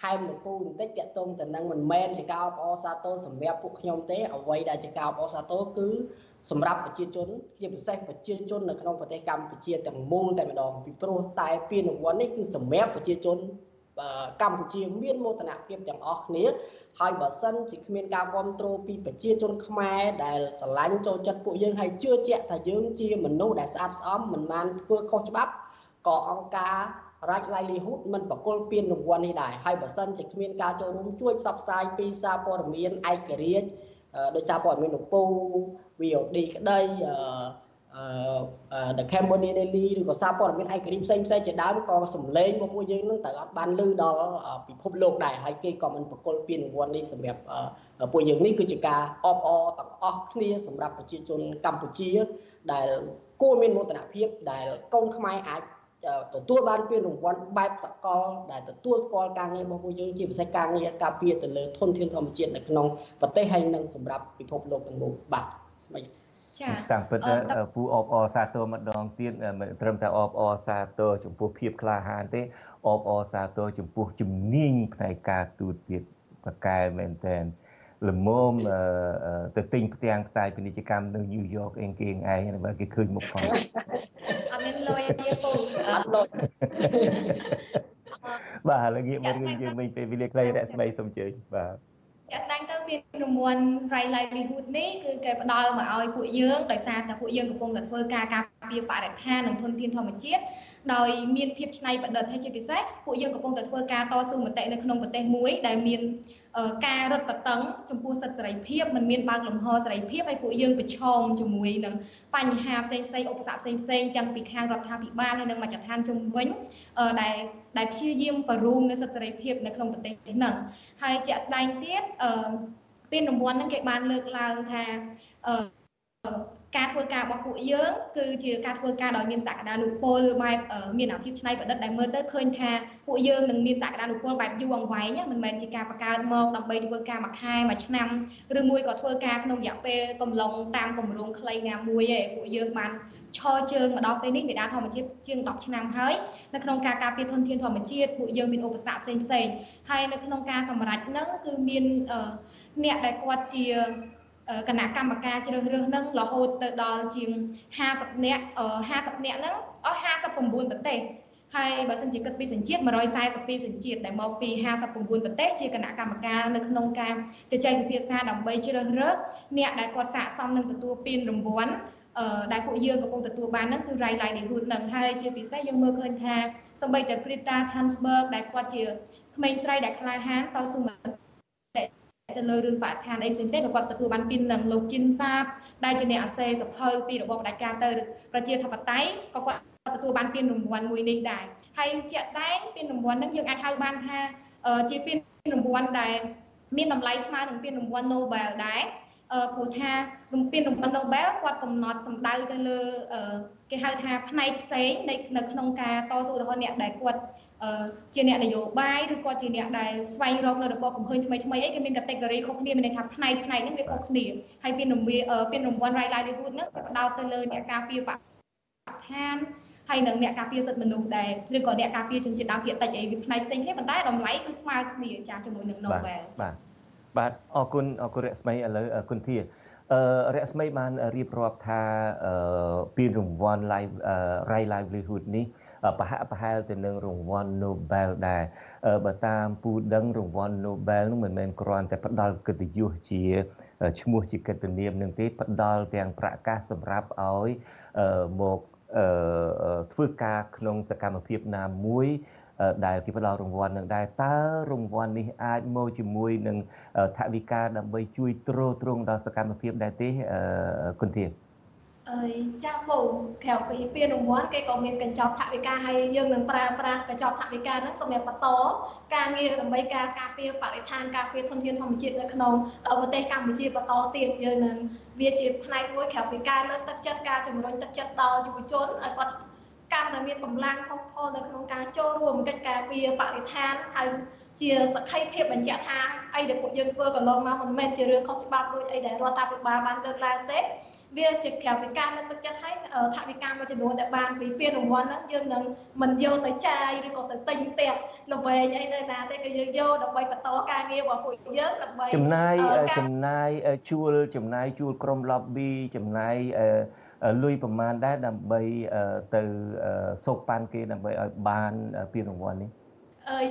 ថែមលោកពូបន្តិចតាក់ទងទៅនឹងមិនមែនជាការអបអរសាទរសម្រាប់ពួកខ្ញុំទេអ្វីដែលជាការអបអរសាទរគឺសម្រាប់ប្រជាជនជាពិសេសប្រជាជននៅក្នុងប្រទេសកម្ពុជាទាំងមូលតែម្ដងពីព្រោះតែពានរង្វាន់នេះគឺសម្រាប់ប្រជាជនកម្ពុជាមានមោទនភាពទាំងអស់គ្នា ហើយបើសិនជាគ្មានការគ្រប់គ្រងពីប្រជាជនខ្មែរដែលស្រឡាញ់ចូលចិត្តពួកយើងហើយជឿជាក់ថាយើងជាមនុស្សដែលស្អាតស្អំមិនបានធ្វើខុសច្បាប់ក៏អង្គការ Right Livelihood មិនបកគលពានរង្វាន់នេះដែរហើយបើសិនជាគ្មានការចូលរួមជួយផ្សព្វផ្សាយពីសារព័ត៌មានឯករាជ្យដោយសារព័ត៌មានលោកពូ VOD ក្តីអឺ The Cambodia Daily ឬក៏សារព័ត៌មានឯករាជ្យផ្សេងផ្សេងជាដើមក៏សម្លេងរបស់ពួកយើងនឹងត្រូវអត់បានលើដល់ពិភពលោកដែរហើយគេក៏មិនបកគលពានរង្វាន់នេះសម្រាប់ពួកយើងនេះគឺជាការអបអរទាំងអស់គ្នាសម្រាប់ប្រជាជនកម្ពុជា ដែលគួរមានមោទនភាពដែលកូនខ្មែរអាចទទួលបានពានរង្វាន់បែបសកលដែលទទួលស្គាល់ការងាររបស់ពួកយើងជាពិសេសការងារការពារទៅលើធនធានធម្មជាតិនៅក្នុងប្រទេសហើយនិងសម្រាប់ពិភពលោកទាំងមូលបាទស្មីចា តាំងពិតពូអបអរសាទរម្ដងទៀតមិនត្រឹមតែអបអរសាទរចំពោះភាពក្លាហានទេអបអរសាទរចំពោះជំនាញផ្នែកការទូតទៀតប្រកែមែនតែនល្មមទៅទិញផ្ទាំងផ្សាយពាណិជ្ជកម្មនៅញូវយ៉កអេងគេឯងបើគេឃើញមុខផងអត់មានលុយទេពូអត់លុយបាទឥឡូវងាកមករឿងយើងវិញពេលវេលាខ្លីរស្មីសូមជើញបាទ ចាស្ដែងទៅពានរង្វាន់ Right Livelihood នេះគឺគេផ្ដល់មកឲ្យពួកយើងដោយសារតែពួកយើងកំពុងតែធ្វើការការពារបរិស្ថាននិងធនធានធម្មជាតិដោយមានភាពច្នៃប្រឌិតហើយជាពិសេសពួកយើងកំពុងតែធ្វើការតស៊ូមតិនៅក្នុងប្រទេសមួយដែលមានការរឹតបន្តឹងចំពោះសិទ្ធិសេរីភាពមិនមានបើកលំហសេរីភាពហើយពួកយើងប្រឈមជាមួយនឹងបញ្ហាផ្សេងផ្សេងឧបសគ្គផ្សេងផ្សេងទាំងពីខាងរដ្ឋាភិបាលហើយនិងមជ្ឈដ្ឋានជុំវិញដែលដែលព្យាយាមបរូមនៅសិទ្ធិសេរីភាពនៅក្នុងប្រទេសហ្នឹងហើយជាក់ស្ដែងទៀតអឺពានរង្វាន់ហ្នឹងគេបានលើកឡើងថាអឺ ការធ្វើការរបស់ពួកយើងគឺជាការធ្វើការដោយមានសក្តានុពលបែបមានអាភិបច្នៃប្រឌិតដែលមើលទៅឃើញថាពួកយើងនឹងមានសក្តានុពលបែបយូរអង្វែងមិនមែនជាការបង្កើតមកដើម្បីធ្វើការមួយខែមួយឆ្នាំឬមួយក៏ធ្វើការក្នុងរយៈពេលកំឡុងតាមគម្រោងខ្លីណាមួយឯងពួកយើងបានឈរជើងមកដល់ពេលនេះមេដាធម្មជាតិជាង10ឆ្នាំហើយនៅក្នុងការការពារធនធានធម្មជាតិពួកយើងមានឧបសគ្គផ្សេងផ្សេងហើយនៅក្នុងការសម្រេចហ្នឹងគឺមានអ្នកដែលគាត់ជា គណៈកម្មការជ្រើសរើសនឹងរហូតទៅដល់ជាង50នាក់50នាក់ហ្នឹងអស់59ប្រទេសហើយបើសិនជាគិតពីសញ្ជាតិ142សញ្ជាតិដែលមកពី59ប្រទេសជាគណៈកម្មការនៅក្នុងការជជែកពិភាក្សាដើម្បីជ្រើសរើសអ្នកដែលគាត់ស័ក្តិសមនឹងទទួលពានរង្វាន់អឺដែលពួកយើងកំពុងទទួលបានហ្នឹងគឺ Right Livelihood ហ្នឹងហើយជាពិសេសយើងមើលឃើញថាសម្បីតែ Greta Thunberg ដែលគាត់ជាក្មេងស្រីដែលក្លាហានតស៊ូមតិ ទៅលើរឿងបរិស្ថានអីផ្សេងៗក៏គាត់ទទួលបានពីនឹងលោកជីនសាបដែលជាអ្នកអសេសភៅពីរបបផ្ដាច់ការទៅប្រជាធិបតេយ្យក៏គាត់ទទួលបានពានរង្វាន់មួយនេះដែរហើយជាក់ស្ដែងពានរង្វាន់ហ្នឹងយើងអាចហៅបានថាជាពានរង្វាន់ដែលមានតម្លៃស្មើនឹងពានរង្វាន់ Nobel ដែរព្រោះថារំពានរង្វាន់ Nobel គាត់កំណត់សម្ដៅទៅលើគេហៅថាផ្នែកផ្សេងនៅក្នុងការតស៊ូរបស់អ្នកដែលគាត់ ជាអ្នកនយោបាយឬគាត់ជាអ្នកដែលស្វែងរកនៅរបបកំហើញថ្មីថ្មីអីគេមាន category ខុសគ្នាមានន័យថាផ្នែកផ្នែកហ្នឹងវាខុសគ្នាហើយពានរង្វាពានរង្វាន់ Right Livelihood ហ្នឹងផ្ដោតទៅលើអ្នកការពារបរិស្ថានហើយនឹងអ្នកការពារសិទ្ធិមនុស្សដែរឬក៏អ្នកការពារជនជាតិដើមភាគតិចអីវាផ្នែកផ្សេងគ្នាប៉ុន្តែតម្លៃគឺស្មើគ្នាចាជាមួយនឹង Nobel បាទបាទអរគុណអរគុណរស្មីឥឡូវគុណធាអឺរស្មីបានរៀបរាប់ថាអឺពានរង្វាន់ live right livelihood នេះ ប្រហាក់ប្រហែលទៅនឹងរង្វាន់ Nobel ដែរបើតាមពូដឹងរង្វាន់ Nobel នោះមិនមែនគ្រាន់តែផ្ដល់កិត្តិយសជាឈ្មោះជាកិត្តិនាមនឹងទេផ្ដល់ទាំងប្រកាសសម្រាប់ឲ្យមកធ្វើការក្នុងសកម្មភាពណាមួយដែលគេផ្ដល់រង្វាន់នឹងដែរតើរង្វាន់នេះអាចមកជាមួយនឹងថវិកាដើម្បីជួយទ្រទ្រង់ដល់សកម្មភាពដែរទេគុណធាអើយ ចាស់ពូក្រៅពីពានរង្វាន់គេក៏មានកញ្ចប់ថវិកាហើយយើងនឹងប្រើប្រាស់កញ្ចប់ថវិកាហ្នឹងសម្រាប់បន្តការងារដើម្បីការការពារបរិស្ថានការពារធនធានធម្មជាតិនៅក្នុងប្រទេសកម្ពុជាបន្តទៀតយើងនឹងវាជាផ្នែកមួយក្រៅពីការលើកទឹកចិត្តការជំរុញទឹកចិត្តដល់យុវជនឲ្យគាត់កាន់តែមានកម្លាំងផុសផុលនៅក្នុងការចូលរួមកិច្ចការពារបរិស្ថានហើយ ជាសក្ខីភាពបញ្ជាក់ថាអីដែលពួកយើងធ្វើកន្លងមកមិនមែនជារឿងខុសច្បាប់ដូចអីដែលរដ្ឋាភិបាលបានលើកឡើងទេវាជាក្រៅពីការលើកទឹកចិត្តឲ្យថវិកាមួយចំនួនដែលបានពីពានរង្វាន់ហ្នឹងយើងនឹងមិនយកទៅចាយឬក៏ទៅទិញផ្ទះល្វែងអីនៅណាទេគឺយើងយកដើម្បីបន្តការងាររបស់ពួកយើងដើម្បីចំណាយចំណាយជួលចំណាយជួលក្រុម lobby ចំណាយលុយប្រមាណដែរដើម្បីទៅសោកប៉ាន់គេដើម្បីឲ្យបានពានរង្វាន់នេះ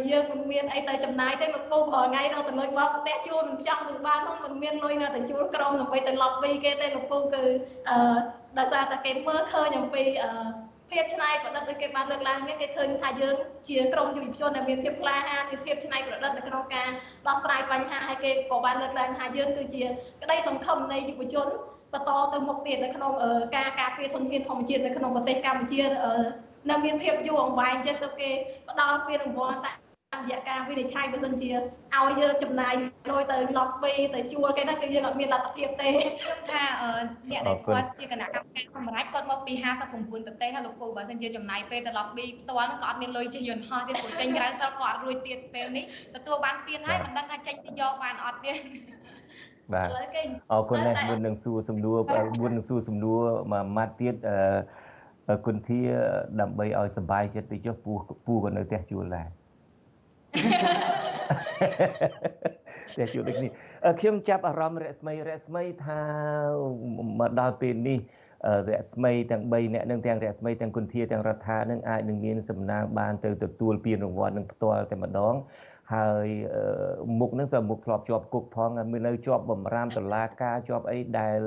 យើងមិនមានអីទៅចំណាយទេមកពូប្រហែលថ្ងៃទៅទៅលុយបោកផ្ទះជួលមិនចង់ទៅបានហ្នឹងមិនមានលុយនៅទៅជួលក្រុមដើម្បីទៅ lobby គេទេលោកពូគឺអឺដោយសារតែគេមើលឃើញអំពីអឺភាពច្នៃប្រឌិតដែលគេបានលើកឡើងនេះគេឃើញថាយើងជាក្រុមយុវជនដែលមានភាពក្លាហានមានភាពច្នៃប្រឌិតនៅក្នុងការដោះស្រាយបញ្ហាហើយគេក៏បានលើកឡើងថាយើងគឺជាក្តីសង្ឃឹមនៃយុវជនបន្តទៅមុខទៀតនៅក្នុងការការពារធនធានធម្មជាតិនៅក្នុងប្រទេសកម្ពុជា នៅមានភាពយូរអង្វែងចឹងទៅគេផ្ដល់ពានរង្វាន់តាមរយៈការវិនិច្ឆ័យបើមិនជាឲ្យយើងចំណាយលុយទៅ lobby ទៅជួលគេហ្នឹងគឺយើងអត់មានលទ្ធភាពទេថាអ្នកដែលគាត់ជាគណៈកម្មការសម្រាប់គាត់មកពី59ប្រទេសហើយលោកពូបើមិនជាចំណាយពេលទៅ lobby ផ្ទាល់ហ្នឹងក៏អត់មានលុយជិះយន្តហោះទៀតព្រោះចេញក្រៅស្រុកក៏អត់រួចទៀតពេលនេះទទួលបានពានហើយមិនដឹងថាចេញទៅយកបានអត់ទេបាទអរគុណណាស់មុននឹងសួរសំណួរមុននឹងសួរសំណួរមួយម៉ាត់ទៀតអឺ គុណធាដើម្បីឲ្យសុបាយចិត្តទៅចុះពូពូក៏នៅផ្ទះជួលដែរផ្ទះជួលដូចនេះខ្ញុំចាប់អារម្មណ៍រស្មីរស្មីថាមកដល់ពេលនេះរស្មីទាំង3អ្នកនឹងទាំងរស្មីទាំងគុណធាទាំងរដ្ឋានឹងអាចនឹងមានសំណាងបានទៅទទួលពានរង្វាន់នឹងផ្ទាល់តែម្ដងហើយមុខនឹងសម្មុខធ្លាប់ជាប់គុកផងមាននៅជាប់បំរាមតឡាការជាប់អីដែល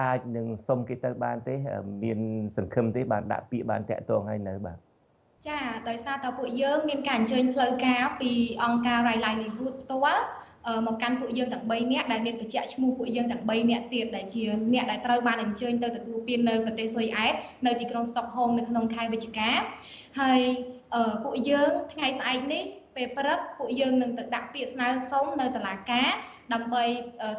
អាចនឹងសុំគេទៅបានទេ មានសង្ឃឹមទេបានដាក់ពាក្យបានតាក់ទងឲ្យនៅបាទចាដោយសារតើពួកយើងមានការអញ្ជើញផ្លូវការពីអង្គការ Right Livelihood ផ្ទាល់មកកាន់ពួកយើងទាំង3នាក់ដែលមានបញ្ជាក់ឈ្មោះពួកយើងទាំង3នាក់ទៀតដែលជាអ្នកដែលត្រូវបានអញ្ជើញទៅទទួលពាននៅប្រទេសស៊ុយអែតនៅទីក្រុងស្តុកហូមនៅក្នុងខែវិច្ឆិកាហើយពួកយើងថ្ងៃស្អែកនេះពេលព្រឹកពួកយើងនឹងទៅដាក់ពាក្យស្នើសុំនៅតុលាការ ដើម្បី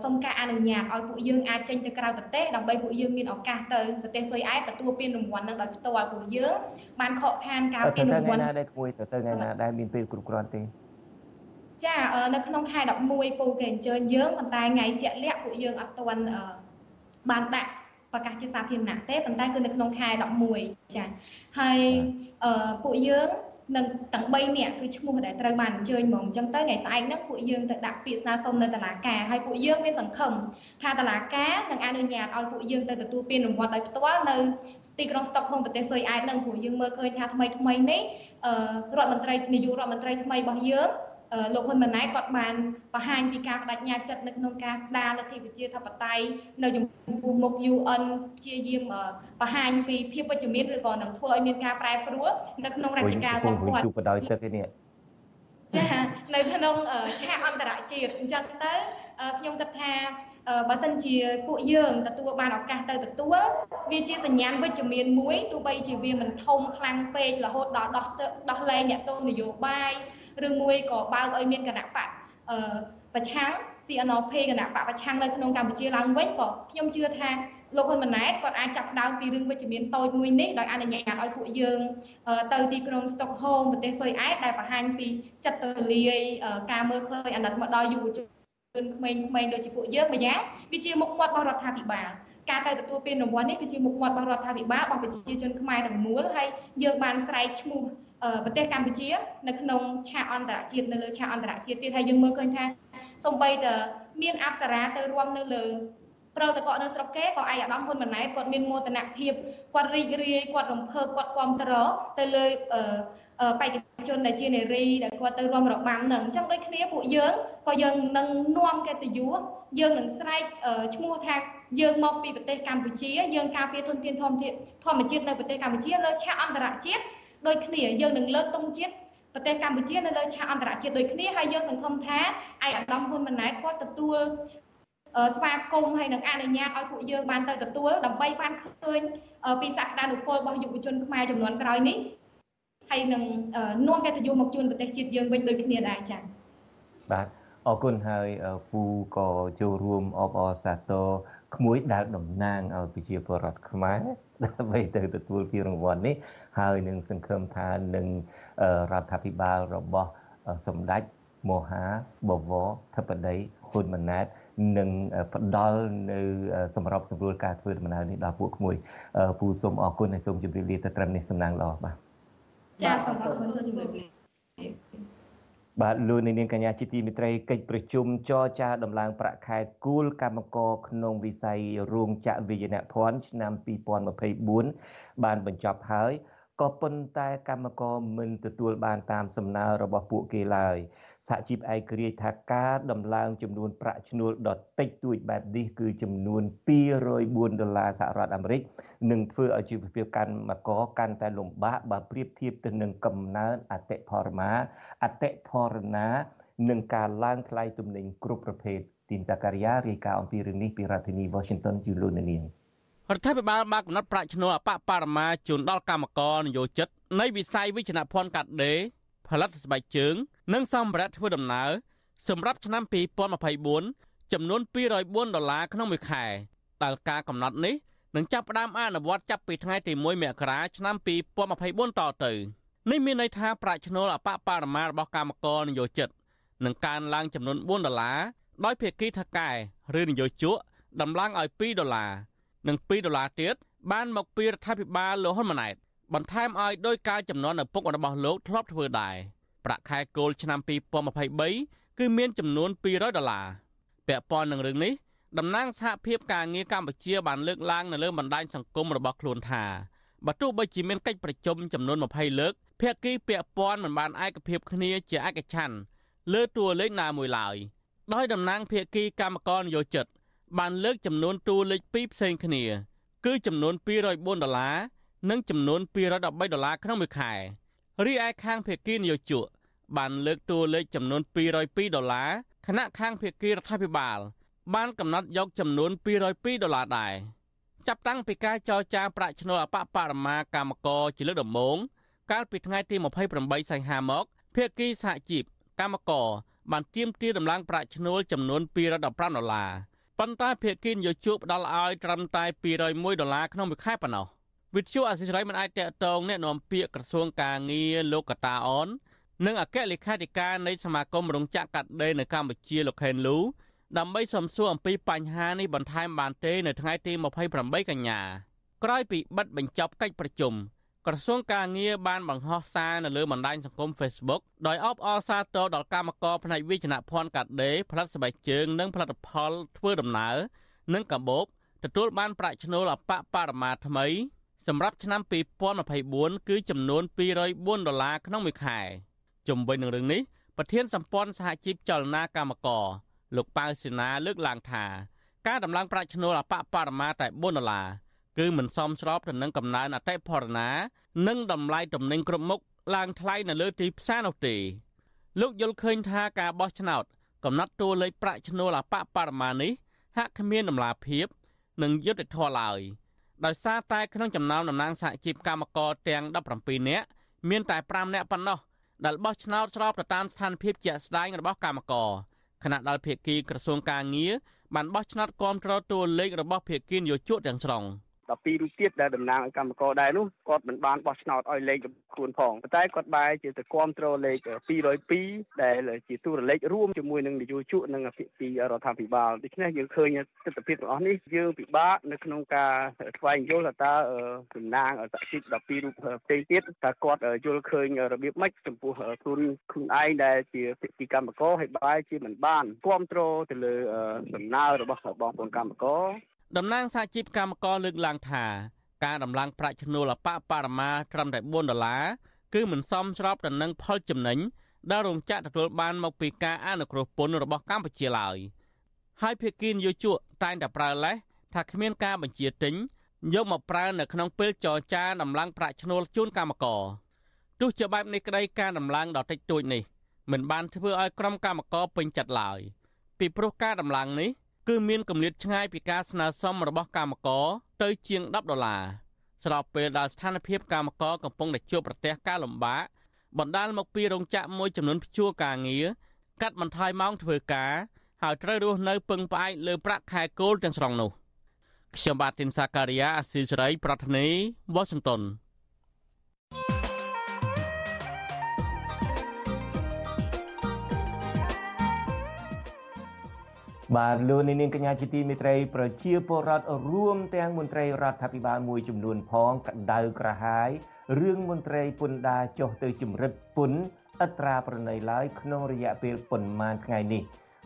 សុំការអនុញ្ញាតឲ្យពួកយើងអាចចេញទៅក្រៅប្រទេសដើម្បីពួកយើងមានឱកាសទៅប្រទេសស៊ុយអែតទទួលពានរង្វាន់នឹងដោយផ្ទាល់ពួកយើងបានខកខានការពានរង្វាន់ទៅថ្ងៃណាដែលគួយទៅថ្ងៃណាដែលមានពេលគ្រប់គ្រាន់ទេចានៅក្នុងខែ11ពូគេអញ្ជើញយើងប៉ុន្តែថ្ងៃជាក់លាក់ពួកយើងអត់ទាន់បានដាក់ប្រកាសជាសាធារណៈទេប៉ុន្តែគឺនៅក្នុងខែ11ចាហើយពួកយើង នឹងទាំង3នាក់គឺឈ្មោះដែលត្រូវបានអញ្ជើញហ្មងអញ្ចឹងទៅថ្ងៃស្អែកហ្នឹងពួកយើងទៅដាក់ពាក្យស្នើសុំនៅតុលាការហើយពួកយើងមានសង្ឃឹមថាតុលាការនឹងអនុញ្ញាតឲ្យពួកយើងទៅទទួលពានរង្វាន់ដោយផ្ទាល់នៅទីក្រុងស្តុកហូមប្រទេសស៊ុយអែតហ្នឹងព្រោះយើងមើលឃើញថាថ្មីថ្មីនេះរដ្ឋមន្ត្រីនាយករដ្ឋមន្ត្រីថ្មីរបស់យើង លោកហ៊ុនម៉ាណែតគាត់បានបង្ហាញពីការបដិញ្ញាចិត្តនៅក្នុងការស្ដារលទ្ធិប្រជាធិបតេយ្យនៅចំពោះមុខ UN ព្យាយាមបង្ហាញពីភាពវិជ្ជមានឬក៏នឹងធ្វើឲ្យមានការប្រែប្រួលនៅក្នុងរជ្ជកាលរបស់គាត់ជួបបដោយទឹកឯនេះចានៅក្នុងឆាកអន្តរជាតិអញ្ចឹងទៅខ្ញុំគិតថាបើសិនជាពួកយើងទទួលបានឱកាសទៅទទួលវាជាសញ្ញាណវិជ្ជមានមួយទោះបីជាវាមិនធំខ្លាំងពេករហូតដល់ដោះដោះលែងអ្នកទោសនយោបាយ ឬមួយក៏បើកឲ្យមានគណៈបកអឺប្រឆាំង CNP គណៈបកប្រឆាំងនៅក្នុងកម្ពុជាឡើងវិញក៏ខ្ញុំជឿថាលោកហ៊ុនម៉ាណែតគាត់អាចចាប់ដើមពីរឿងវិជ្ជមានតូចមួយនេះដោយអនុញ្ញាតឲ្យពួកយើងទៅទីក្រុងស្តុកហូមប្រទេសស៊ុយអែតដែលបង្ហាញពីចិត្តទូលាយការមើលឃើញអាណិតមកដល់យុវជនក្មេងៗដូចជាពួកយើងម្យ៉ាងវាជាមុខមាត់របស់រដ្ឋាភិបាលការទៅទទួលពានរង្វាន់នេះគឺជាមុខមាត់របស់រដ្ឋាភិបាលរបស់ប្រជាជនខ្មែរទាំងមូលហើយយើងបានស្រែកឈ្មោះ ប្រទេសកម្ពុជា នៅក្នុងឆាកអន្តរជាតិនៅលើឆាកអន្តរជាតិទៀតហើយយើងមើលឃើញថាសំបីតមានអប្សរាទៅរួមនៅលើប្រតកកនៅស្រុកគេក៏ឯកឧត្តមហ៊ុនម៉ាណែតគាត់មានមោទនភាពគាត់រីករាយគាត់រំភើបគាត់គ្រប់គ្រងទៅលើបេក្ខជនដែលជានារីដែលគាត់ទៅរួមរបាំនឹងអញ្ចឹងដូចគ្នាពួកយើងក៏យើងនឹងនាំកិត្តិយសយើងនឹងស្រែកឈ្មោះថាយើងមកពីប្រទេសកម្ពុជាយើងការពារធនធានធម្មជាតិធម្មជាតិនៅប្រទេសកម្ពុជាលើឆាកអន្តរជាតិ ដូចគ្នាយើងនឹងលើកទង់ជាតិប្រទេសកម្ពុជានៅលើឆាកអន្តរជាតិដូចគ្នាហើយយើងសង្ឃឹមថាឯកឧត្តមហ៊ុនម៉ាណែតគាត់ទទួលស្វាគមន៍ហើយនឹងអនុញ្ញាតឲ្យពួកយើងបានទៅទទួលដើម្បីបានឃើញពីសក្តានុពលរបស់យុវជនខ្មែរចំនួនក្រោយនេះហើយនឹងនាំកិត្តិយសមកជូនប្រទេសជាតិយើងវិញដូចគ្នាដែរចា៎បាទអរគុណហើយពូក៏ចូលរួមអបអរសាទរ ក្មួយដែលតំណាងឲ្យប្រជាពលរដ្ឋខ្មែរដើម្បីទៅទទួលពានរង្វាន់នេះហើយនឹងសង្ឃឹមថានឹងរដ្ឋាភិបាលរបស់សម្ដេចមហាបវរធិបតីហ៊ុនម៉ាណែតនឹងផ្ដល់នៅសម្រាប់សម្រួលការធ្វើដំណើរនេះដល់ពួកក្មួយពូសូមអរគុណហើយសូមជម្រាបលាទៅត្រឹមនេះសំណាងល្អបាទចាសូមអរគុណសូមជម្រាបលា បាទលោកនាងកញ្ញាជាទីមេត្រីកិច្ចប្រជុំចរចាដំឡើងប្រាក់ខែគូលកម្មករក្នុងវិស័យរោងចក្រវិញ្ញាណភ័ណ្ឌឆ្នាំ2024បានបញ្ចប់ហើយក៏ប៉ុន្តែកម្មករមិនទទួលបានតាមសំណើរបស់ពួកគេឡើយ សហជីពឯករាជ្យថាការដំឡើងចំនួនប្រាក់ឈ្នួលដ៏តិចតួចបែបនេះគឺចំនួន204ដុល្លារសហរដ្ឋអាមេរិកនឹងធ្វើឲ្យជីវភាពកម្មករកាន់តែលំបាកបើប្រៀបធៀបទៅនឹងកំណើនអតិផរមាអតិផរណានឹងការឡើងថ្លៃទំនិញគ្រប់ប្រភេទទីនសាការីយ៉ារាយការណ៍អំពីរឿងនេះពីរដ្ឋធានី Washington ជូលូននាងរដ្ឋាភិបាលបានកំណត់ប្រាក់ឈ្នួលអបបរមាជូនដល់កម្មករនយោជិតនៃវិស័យវិជ្ជាភ័ណ្ឌកាត់ដេរផលិតស្បែកជើង និងសម្ភារៈធ្វើដំណើរសម្រាប់ឆ្នាំ2024ចំនួន204ដុល្លារក្នុងមួយខែដែលការកំណត់នេះនឹងចាប់ផ្ដើមអនុវត្តចាប់ពីថ្ងៃទី1មករាឆ្នាំ2024តទៅនេះមានន័យថាប្រាក់ឈ្នួលអបបរមារបស់កម្មករនយោជិតនឹងកើនឡើងចំនួន4ដុល្លារដោយភាគីថកែឬនយោជកដំឡើងឲ្យ2ដុល្លារនិង2ដុល្លារទៀតបានមកពីរដ្ឋាភិបាលលោកហ៊ុនម៉ាណែតបន្ថែមឲ្យដោយការចំនួនឪពុករបស់លោកធ្លាប់ធ្វើដែរ ប្រាក់ខែគោលឆ្នាំ2023គឺមានចំនួន200ដុល្លារពាក់ព័ន្ធនឹងរឿងនេះតំណាងសហភាពការងារកម្ពុជាបានលើកឡើងនៅលើបណ្ដាញសង្គមរបស់ខ្លួនថាបើទោះបីជាមានកិច្ចប្រជុំចំនួន20លើកភាគីពាក់ព័ន្ធមិនបានឯកភាពគ្នាជាឯកច្ឆ័ន្ទលើតួលេខណាមួយឡើយដោយតំណាងភាគីកម្មករនយោជិតបានលើកចំនួនតួលេខពីរផ្សេងគ្នា គឺចំនួន204ដុល្លារនិងចំនួន213ដុល្លារក្នុងមួយខែរីឯខាងភាគីនយោជក បានលើកតួលេខចំនួន202ដុល្លារខណៈខាងភាគីរដ្ឋាភិបាលបានកំណត់យកចំនួន202ដុល្លារដែរចាប់តាំងពីការចរចាប្រាក់ឈ្នួលអបបរមាកម្មករជាលើកដំបូងកាលពីថ្ងៃទី28សីហាមកភាគីសហជីពកម្មករបានទាមទារដំឡើងប្រាក់ឈ្នួលចំនួន215ដុល្លារប៉ុន្តែភាគីនយោជកផ្ដល់ឲ្យត្រឹមតែ201ដុល្លារក្នុងមួយខែប៉ុណ្ណោះវិទ្យុអសិរ័យមិនអាចតកតងแนะនាំពាក្យក្រសួងការងារលោកកតាអន និងអគ្គលេខាធិការនៃសមាគមរោងចក្រកាត់ដេរនៅកម្ពុជាលោកខេនលូដើម្បីសំសួរអំពីបញ្ហានេះបន្ថែមបានទេនៅថ្ងៃទី28កញ្ញាក្រោយពីបិទបញ្ចប់កិច្ចប្រជុំក្រសួងការងារបានបង្ហោះសារនៅលើបណ្ដាញសង្គម Facebook ដោយអបអរសាទរដល់កម្មករផ្នែកវិជ្ជាភ័ណ្ឌកាត់ដេរផលិតស្បែកជើងនិងផលិតផលធ្វើដំណើរនិងកាបូបទទួលបានប្រាក់ឈ្នួលអបបរមាថ្មីសម្រាប់ឆ្នាំ2024គឺចំនួន204ដុល្លារក្នុងមួយខែ ជំវិញនឹងរឿងនេះប្រធានសម្ព័ន្ធសហជីពចលនាកម្មករលោកប៉ៅសេនាលើកឡើងថាការដំឡើងប្រាក់ឈ្នួលអបបរមាតែ4ដុល្លារគឺមិនសមស្របទៅនឹងកំណើនអតិផរណា និងតម្លៃទំនិញគ្រប់មុខឡើងថ្លៃនៅលើទីផ្សារនោះទេលោកយល់ឃើញថាការបោះឆ្នោត កំណត់តួលេខប្រាក់ឈ្នួលអបបរមានេះហាក់គ្មានដំណាភាព និងយុត្តិធម៌ឡើយដោយសារតែក្នុងចំណោមតំណាងសហជីពកម្មករទាំង17នាក់មានតែ5នាក់ប៉ុណ្ណោះ ដែលបោះឆ្នោតស្របទៅតាមស្ថានភាពជាក់ស្ដែងរបស់កម្មករខណៈដែលភាគីក្រសួងការងារបានបោះឆ្នោតគាំទ្រតួលេខរបស់ភាគីនយោជកទាំងស្រុង។ 12រូបទៀតដែលតំណាងឲ្យកម្មករដែរនោះគាត់មិនបានបោះឆ្នោតឲ្យលេខខ្លួនផងប៉ុន្តែគាត់បែរជាទៅគ្រប់គ្រងលេខ202ដែលជាទូរលេខរួមជាមួយនឹងនយោជកនិងអភិពីរដ្ឋាភិបាលដូច្នេះយើងឃើញទស្សនវិជ្ជាទាំងអស់នេះយើងពិបាកនៅក្នុងការស្វែងយល់ថាតើតំណាងសហជីព12រូបផ្សេងទៀតតើគាត់យល់ឃើញរបៀបម៉េចចំពោះខ្លួនខ្លួនឯងដែលជាភិក្ខុកម្មករហើយបែរជាមិនបានគ្រប់គ្រងទៅលើសំណើរបស់បងប្អូនកម្មករ តំណាងសហជីពកម្មករលើកឡើងថា ការដំឡើងប្រាក់ឈ្នួលអបបរមាត្រឹមតែ4ដុល្លារគឺមិនសមស្របទៅនឹងផលចំណេញដែលរោងចក្រទទួលបានមកពីការអនុគ្រោះពន្ធរបស់កម្ពុជាឡើយហើយភាគីនយោជកតែងតែប្រើលេសថាគ្មានការបញ្ជាទិញយកមកប្រើនៅក្នុងពេលចរចាដំឡើងប្រាក់ឈ្នួលជូនកម្មករទោះជាបែបនេះក្តីការដំឡើងដ៏តិចតួចនេះមិនបានធ្វើឲ្យក្រុមកម្មករពេញចិត្តឡើយពីព្រោះការដំឡើងនេះ គឺមានគម្លាតឆ្ងាយពីការស្នើសុំរបស់កម្មករទៅជាង10ដុល្លារស្របពេលដែលស្ថានភាពកម្មករកំពុងតែជួបប្រទះការលំបាកបណ្ដាលមកពីរោងចក្រមួយចំនួនព្យួរការងារកាត់បន្ថយម៉ោងធ្វើការហើយត្រូវរស់នៅពឹងផ្អែកលើប្រាក់ខែគោលទាំងស្រុងនោះខ្ញុំបាទទីនសាការីយ៉ាអស៊ីសេរី ប្រធានីវ៉ាស៊ីនតោន បាទលោកនាងកញ្ញាជាទីមេត្រីប្រជាពលរដ្ឋរួមទាំងមន្ត្រីរដ្ឋាភិបាលមួយចំនួនផងក្តៅក្រហាយរឿងមន្ត្រីពន្ធដារចុះទៅជំរិតពន្ធអត្រាប្រណីឡើយក្នុងរយៈពេលប៉ុន្មានថ្ងៃនេះ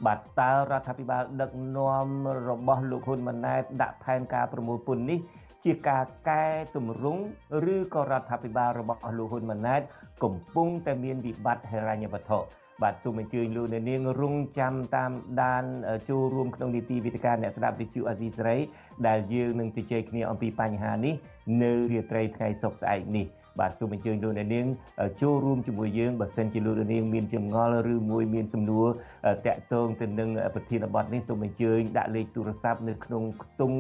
បាទតើរដ្ឋាភិបាលដឹកនាំរបស់លោកហ៊ុនម៉ាណែតដាក់ផែនការប្រមូលពន្ធនេះជាការកែតម្រង់ឬក៏រដ្ឋាភិបាលរបស់លោកហ៊ុនម៉ាណែតកំពុងតែមានវិបត្តិហិរញ្ញវត្ថុ បាទសូមអញ្ជើញលោកអ្នកនាងរងចាំតាមដានចូលរួមក្នុងនីតិវិទ្យាអ្នកស្ដាប់វិទ្យុអាស៊ីសេរីដែលយើងនឹងជជែកគ្នាអំពីបញ្ហានេះនៅរាត្រីថ្ងៃសុក្រស្អែកនេះ បាទសូមអញ្ជើញលោកអ្នកនាងចូលរួមជាមួយយើងបើសិនជាលោកអ្នកនាងមានចម្ងល់ឬមួយមានសំណួរតាក់ទងទៅនឹងប្រធានបទនេះសូមអញ្ជើញដាក់លេខទូរស័ព្ទនៅក្នុងខ្ទង់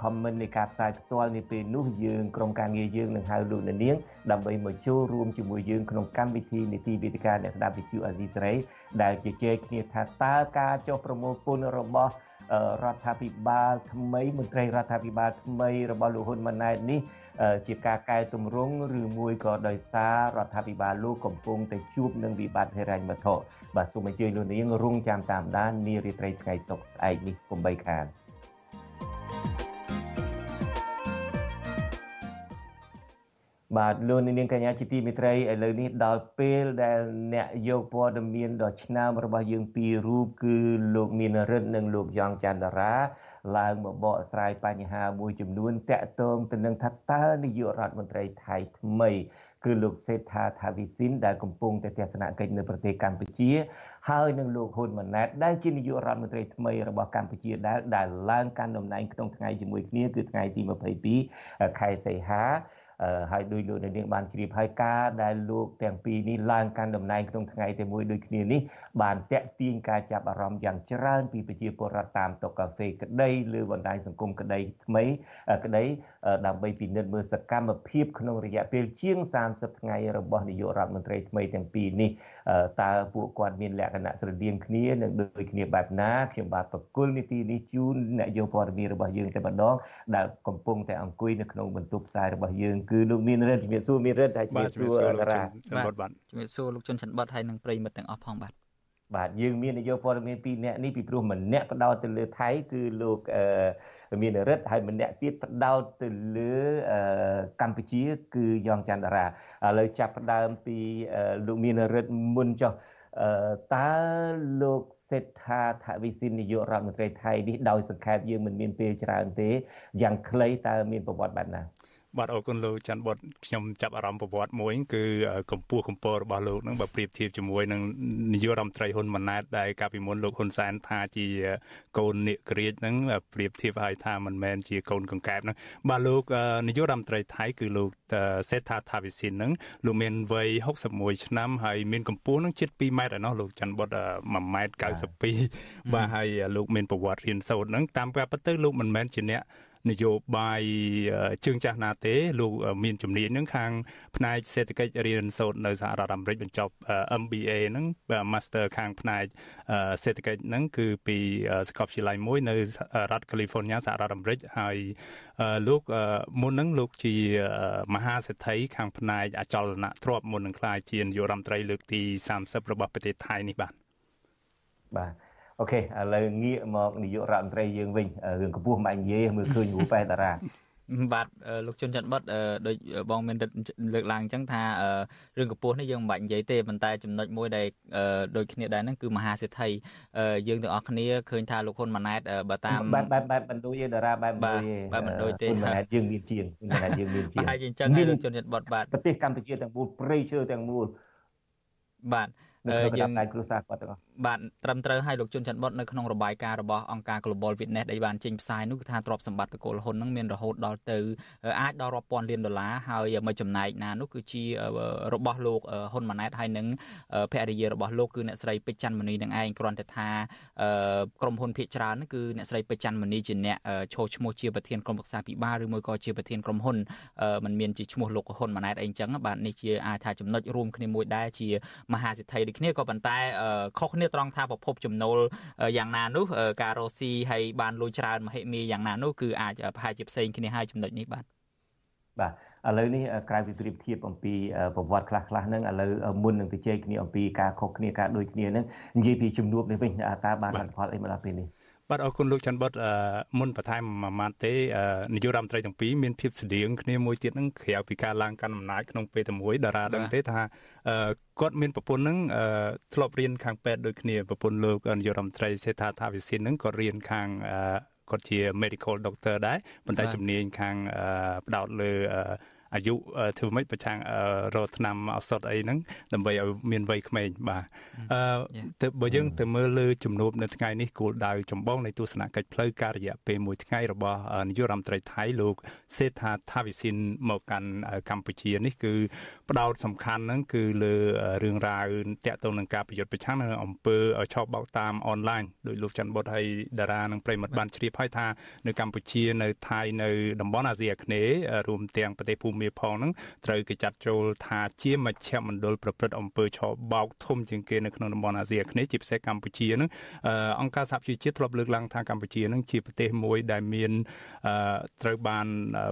comment នៃការផ្សាយផ្ទាល់នាពេលនោះយើងក្រុមការងារយើងនឹងហៅលោកអ្នកនាងដើម្បីមកចូលរួមជាមួយយើងក្នុងកម្មវិធីនីតិវិទ្យាអ្នកស្ដាប់វិទ្យុអាស៊ីសេរីដែលជជែកគ្នាថាតើការចុះប្រមូលពន្ធរបស់រដ្ឋាភិបាលថ្មីមន្ត្រីរដ្ឋាភិបាលថ្មីរបស់លោកហ៊ុនម៉ាណែតនេះ ជាការកែតម្រង់ឬមួយក៏ដោយសាររដ្ឋាភិបាលលោកកំពុងតែជួបនឹងវិបត្តិហិរញ្ញវត្ថុបាទសូមអញ្ជើញលោកនាងរងចាំតាមដាននារាត្រីថ្ងៃសុក្រស្អែកនេះកុំបីខានបាទលោកនាងកញ្ញាជាទីមេត្រីឥឡូវនេះដល់ពេលដែលអ្នកយកព័ត៌មានដ៏ឆ្នើមរបស់យើងពីររូបគឺលោកមានរិទ្ធនិងលោកយ៉ងច័ន្ទរា ឡើងមកបកស្រាយបញ្ហាមួយចំនួនតាក់ទងទៅនឹងថាតើនាយករដ្ឋមន្ត្រីថៃថ្មី គឺលោកសេដ្ឋាថាវិសិនដែលកំពុងតែទស្សនកិច្ចនៅប្រទេសកម្ពុជា ហើយនឹងលោកហ៊ុនម៉ាណែតដែលជានាយករដ្ឋមន្ត្រីថ្មីរបស់កម្ពុជាដែលដែលឡើងកាន់តំណែងក្នុងថ្ងៃជាមួយគ្នាគឺថ្ងៃទី22ខែសីហា ហើយដោយលោកនាងបានជ្រាបហើយការដែលលោកទាំងពីរនេះឡើងកាន់តំណែងក្នុងថ្ងៃតែមួយដូចគ្នានេះបានតាក់ទាញការចាប់អារម្មណ៍យ៉ាងច្រើនពីប្រជាពលរដ្ឋតាមតុកាហ្វេក្តីឬបណ្ដាញសង្គមក្តីថ្មីក្តីដើម្បីពិនិត្យមើលសកម្មភាពក្នុងរយៈពេលជាង30ថ្ងៃរបស់នាយករដ្ឋមន្ត្រីថ្មីទាំងពីរនេះ តើពួកគាត់មានលក្ខណៈស្រដៀងគ្នានិងដូចគ្នាបែបណាខ្ញុំបាទបកគលនីតិនេះជូនអ្នកយកព័ត៌មានរបស់យើងតែម្ដងដែលកំពុងតែអង្គុយនៅក្នុងបន្ទប់ផ្សាយរបស់យើងគឺលោកមានរិទ្ធជំរាបសួរមានរិទ្ធហើយជំរាបសួរតារាបាទជំរាបសួរលោកជុនច័ន្ទបតហើយនិងប្រិយមិត្តទាំងអស់ផងបាទបាទយើងមាននាយកព័ត៌មានពីរនាក់នេះពីព្រោះម្នាក់ផ្ដោតទៅលើថៃគឺលោកអឺ មានរិទ្ធហើយម្នាក់ទៀតផ្ដោតទៅលើកម្ពុជា គឺយ៉ងច័ន្ទរាឥឡូវចាប់ផ្ដើមពីលោកមានរិទ្ធមុនចុះតើលោកសេដ្ឋាថវិសិននាយករដ្ឋមន្ត្រីថៃនេះដោយសង្ខេបយើងមិនមានពេលច្រើនទេយ៉ាងខ្លីតើមានប្រវត្តិបែបណា បាទអរគុណលោកច័ន្ទបុតខ្ញុំចាប់អារម្មណ៍ប្រវត្តិមួយគឺកម្ពស់កម្ពស់របស់លោកនឹងបើប្រៀបធៀបជាមួយនឹងនាយករដ្ឋមន្ត្រីហ៊ុនម៉ាណែតដែលកាលពីមុនលោកហ៊ុនសែនថាជាកូននាគក្រាចនឹងប្រៀបធៀបឲ្យថាមិនមែនជាកូនកង្កែបនឹងបាទលោកនាយករដ្ឋមន្ត្រីថៃគឺលោកសេដ្ឋាថាវិសិននឹងលោកមានវ័យ61ឆ្នាំហើយមានកម្ពស់នឹងជិត2ម៉ែត្រឯណោះលោកច័ន្ទបុត1ម៉ែត្រ92បាទហើយលោកមានប្រវត្តិរៀនសូត្រនឹងតាមការពិតទៅលោកមិនមែនជាអ្នក នយោបាយជើងចាស់ណាទេលោកមានជំនាញនឹងខាងផ្នែកសេដ្ឋកិច្ចរៀនសូត្រនៅសហរដ្ឋអាមេរិកបញ្ចប់ MBA ហ្នឹង Master ខាងផ្នែកសេដ្ឋកិច្ចហ្នឹងគឺពីសាកលវិទ្យាល័យមួយនៅរដ្ឋ California សហរដ្ឋអាមេរិកហើយលោកមុនហ្នឹងលោកជាមហាសេដ្ឋីខាងផ្នែកអចលនទ្រព្យមុននឹងក្លាយជានាយករដ្ឋមន្ត្រីលើកទី30របស់ប្រទេសថៃនេះបាទបាទ អូខេឥឡូវងាកមកនាយករដ្ឋមន្ត្រីយើងវិញរឿងកម្ពស់មិនបាច់និយាយមើលឃើញរូបប៉ែតារាបាទលោកជុនច័ន្ទបតដូចបងមានលើកឡើងអញ្ចឹងថារឿងកម្ពស់នេះយើងមិនបាច់និយាយទេប៉ុន្តែចំណុចមួយដែលដូចគ្នាដែរហ្នឹងគឺមហាសេដ្ឋីយើងទាំងអស់គ្នាឃើញថាលោកហ៊ុនម៉ាណែតបើតាមបែបបែបបែបមិនដូចទេតារាបែបមិនដូចទេបែបមិនដូចទេហ៊ុនម៉ាណែតយើងមានជាងហ៊ុនម៉ាណែតយើងមានជាងហើយអញ្ចឹងហើយលោកជុនច័ន្ទបតបាទប្រទេសកម្ពុជាទាំងមូលព្រៃឈើទាំងមូលបាទយើងគ្រួសារគាត់ទាំងអស់ បាទត្រឹមត្រូវឲ្យលោកជុនច័ន្ទបុតនៅក្នុងរបាយការណ៍របស់អង្គការ Global Witness ដែលបានចេញផ្សាយនោះគឺថាទ្រព្យសម្បត្តិតកូលហ៊ុននឹងមានរហូតដល់ទៅអាចដល់រាប់ពាន់លានដុល្លារហើយមួយចំណែកណានោះគឺជារបស់លោកហ៊ុនម៉ាណែតហើយនឹងភរិយារបស់លោកគឺអ្នកស្រីពេជ្រច័ន្ទមនីនឹងឯងគ្រាន់តែថាក្រុមហ៊ុនភាគច្រើននោះគឺអ្នកស្រីពេជ្រច័ន្ទមនីជាអ្នកឈោឈ្មោះជាប្រធានក្រុមប្រឹក្សាពិបាលឬមួយក៏ជាប្រធានក្រុមហ៊ុនมันមានជាឈ្មោះលោកហ៊ុនម៉ាណែតអីចឹងបាទនេះជាអាចថាចំណុចរួមគ្នាមួយដែរជាមហាសិទ្ធិដូចគ្នាក៏ប៉ុន្តែខុសគ្នាត្រង់ថាប្រភពចំណូលយ៉ាងណានោះការរកស៊ីហើយបានលុយច្រើនមហិមាយ៉ាងណានោះគឺអាចប្រហែលជាផ្សេងគ្នាហើយចំណុចនេះបាទបាទឥឡូវនេះក្រៅពីប្រៀបធៀបអំពីប្រវត្តិខ្លះខ្លះហ្នឹងឥឡូវមុននឹងទៅជែកគ្នាអំពីការខុសគ្នាការដូចគ្នាហ្នឹងនិយាយពីជំនួបនេះវិញតើបានលទ្ធផលអីមកដល់ពេលនេះ បាទអរគុណលោកច័ន្ទបុតមុនបន្ថែមមួយម៉ាត់ទេនាយករដ្ឋមន្ត្រីទាំងពីរមានភាពស្តៀងគ្នាមួយទៀតហ្នឹងក្រៅពីការឡើងកាន់អំណាចក្នុងពេលតែមួយតារាដឹងទេថាគាត់មានប្រពន្ធហ្នឹងធ្លាប់រៀនខាងពេទ្យដូចគ្នាប្រពន្ធលោកនាយករដ្ឋមន្ត្រីសេដ្ឋាថាវិសិនហ្នឹងក៏រៀនខាងគាត់ជា medical doctor ដែរប៉ុន្តែជំនាញខាងផ្ដោតលើ អាយុធ្វើម៉េចប្រឆាំងរកឆ្នាំឱសថអីហ្នឹងដើម្បីឲ្យមានវ័យក្មេងបាទអឺទៅបើយើងទៅមើលលើជំនួបនៅថ្ងៃនេះគោលដៅចម្បងនៃទស្សនកិច្ចផ្លូវការរយៈពេល1ថ្ងៃរបស់នាយករដ្ឋមន្ត្រីថៃលោក សេដ្ឋាថាវិសិនមកកាន់កម្ពុជានេះគឺផ្ដោតសំខាន់ហ្នឹងគឺលើរឿងរ៉ាវតាក់ទងនឹងការប្រយុទ្ធប្រឆាំងនៅអំពើឆោបបោកតាមអនឡាញដោយលោកច័ន្ទបុតហើយតារានិងប្រិមត្តបានជ្រាបហើយថានៅកម្ពុជានៅថៃនៅតំបន់អាស៊ីអាគ្នេយ៍រួមទាំងប្រទេសភូមាផងហ្នឹងត្រូវគេចាត់ចូលថាជាមជ្ឈមណ្ឌលប្រព្រឹត្តអំពើឆោបបោកធំជាងគេនៅក្នុងតំបន់អាស៊ីអាគ្នេយ៍ជាពិសេសកម្ពុជាហ្នឹងអង្គការសហជីវជាតិធ្លាប់លើកឡើងថាកម្ពុជាហ្នឹងជាប្រទេសមួយដែលមានត្រូវបាន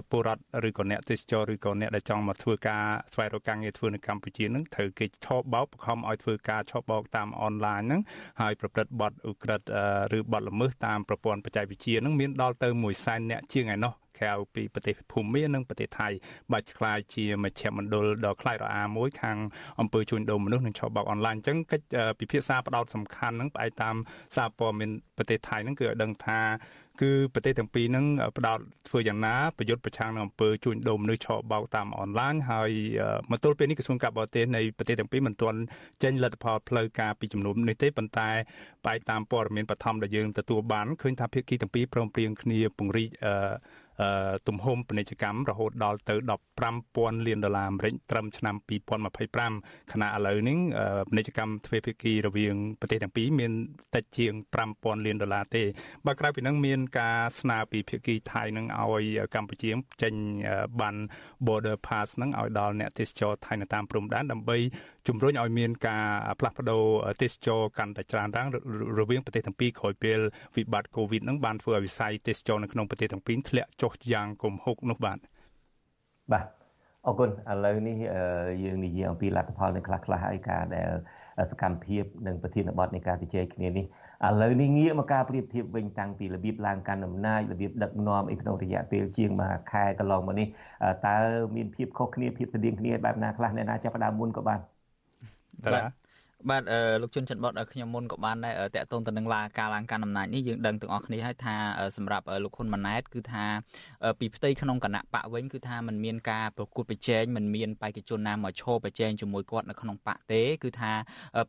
ពលរដ្ឋឬក៏អ្នកទេសចរឬក៏អ្នកដែលចង់មកធ្វើការស្វែងរកការងារធ្វើនៅកម្ពុជាហ្នឹងត្រូវគេឆោបបោកបង្ខំឲ្យធ្វើការឆោបបោកតាមអនឡាញហ្នឹងហើយប្រព្រឹត្តបទឧក្រិដ្ឋឬបទល្មើសតាមប្រព័ន្ធបច្ចេកវិទ្យាហ្នឹងមានដល់ទៅ1សែនអ្នកជាងឯណោះ ក្រៅពីប្រទេសភូមានិងប្រទេសថៃបាច់ខ្លាយជាមជ្ឈមណ្ឌលដ៏ខ្លាចរអាមួយខាងអង្គើជួញដូរមនុស្សនិងឆបោកអនឡាញអញ្ចឹងកិច្ចពិភាក្សាផ្ដោតសំខាន់នឹងផ្អែកតាមសារព័ត៌មានប្រទេសថៃហ្នឹងគឺឲ្យដឹងថាគឺប្រទេសទាំងពីរហ្នឹងផ្ដោតធ្វើយ៉ាងណាប្រយុទ្ធប្រឆាំងនឹងអំពើជួញដូរមនុស្សឆបោកតាមអនឡាញហើយមកទល់ពេលនេះក្រសួងការបរទេសនៃប្រទេសទាំងពីរមិនទាន់ចេញលទ្ធផលផ្លូវការពីជំនុំនេះទេប៉ុន្តែបែបតាមព័ត៌មានបឋមដែលយើងទទួលបានឃើញថាភាគីទាំងពីរព្រមព្រៀងគ្នាពង្រីក ទំហំពាណិជ្ជកម្មរហូតដល់ទៅ15,000លានដុល្លារអាមេរិកត្រឹមឆ្នាំ2025ខណៈឥឡូវនេះពាណិជ្ជកម្មទ្វេភាគីរវាងប្រទេសទាំងពីរមានតិចជាង5,000លានដុល្លារទេបើក្រៅពីនឹងមានការស្នើពីភាគីថៃនឹងឲ្យកម្ពុជាចេញបាន border pass នឹងឲ្យដល់អ្នកទេសចរថៃនៅតាមព្រំដែនដើម្បី ជំរុញឲ្យមានការផ្លាស់ប្ដូរទេសចរកាន់តែច្រើនឡើងរវាងប្រទេសទាំងពីរក្រោយពេលវិបត្តិ COVID នឹងបានធ្វើឲ្យវិស័យទេសចរនៅក្នុងប្រទេសទាំងពីរធ្លាក់ចុះយ៉ាងគំហុកនោះបាទបាទអរគុណឥឡូវនេះយើងនិយាយអំពីលទ្ធផលនៅខ្លះខ្លះហើយការដែលសកម្មភាពនិងប្រធានបទនៃការជជែកគ្នានេះឥឡូវនេះងាកមកការប្រៀបធៀបវិញតាំងពីរបៀបឡើងកាន់អំណាចរបៀបដឹកនាំអីក្នុងរយៈពេលជាងមួយខែកន្លងមកនេះតើមានភាពខុសគ្នាភាពស្តៀងគ្នាបែបណាខ្លះអ្នកណាចាប់ផ្ដើមមុនក៏បាន បាទ បាទលោកជុនច័ន្ទបតខ្ញុំមុនក៏បានដែរតកតងទៅនឹងឡាការឡើងកាន់អំណាចនេះយើងដឹងទាំងអស់គ្នាហើយថាសម្រាប់លោកហ៊ុនម៉ាណែតគឺថាពីផ្ទៃក្នុងគណៈបកវិញគឺថាมันមានការប្រកួតប្រជែងมันមានបេក្ខជនណាមកឈរប្រជែងជាមួយគាត់នៅក្នុងបកទេគឺថា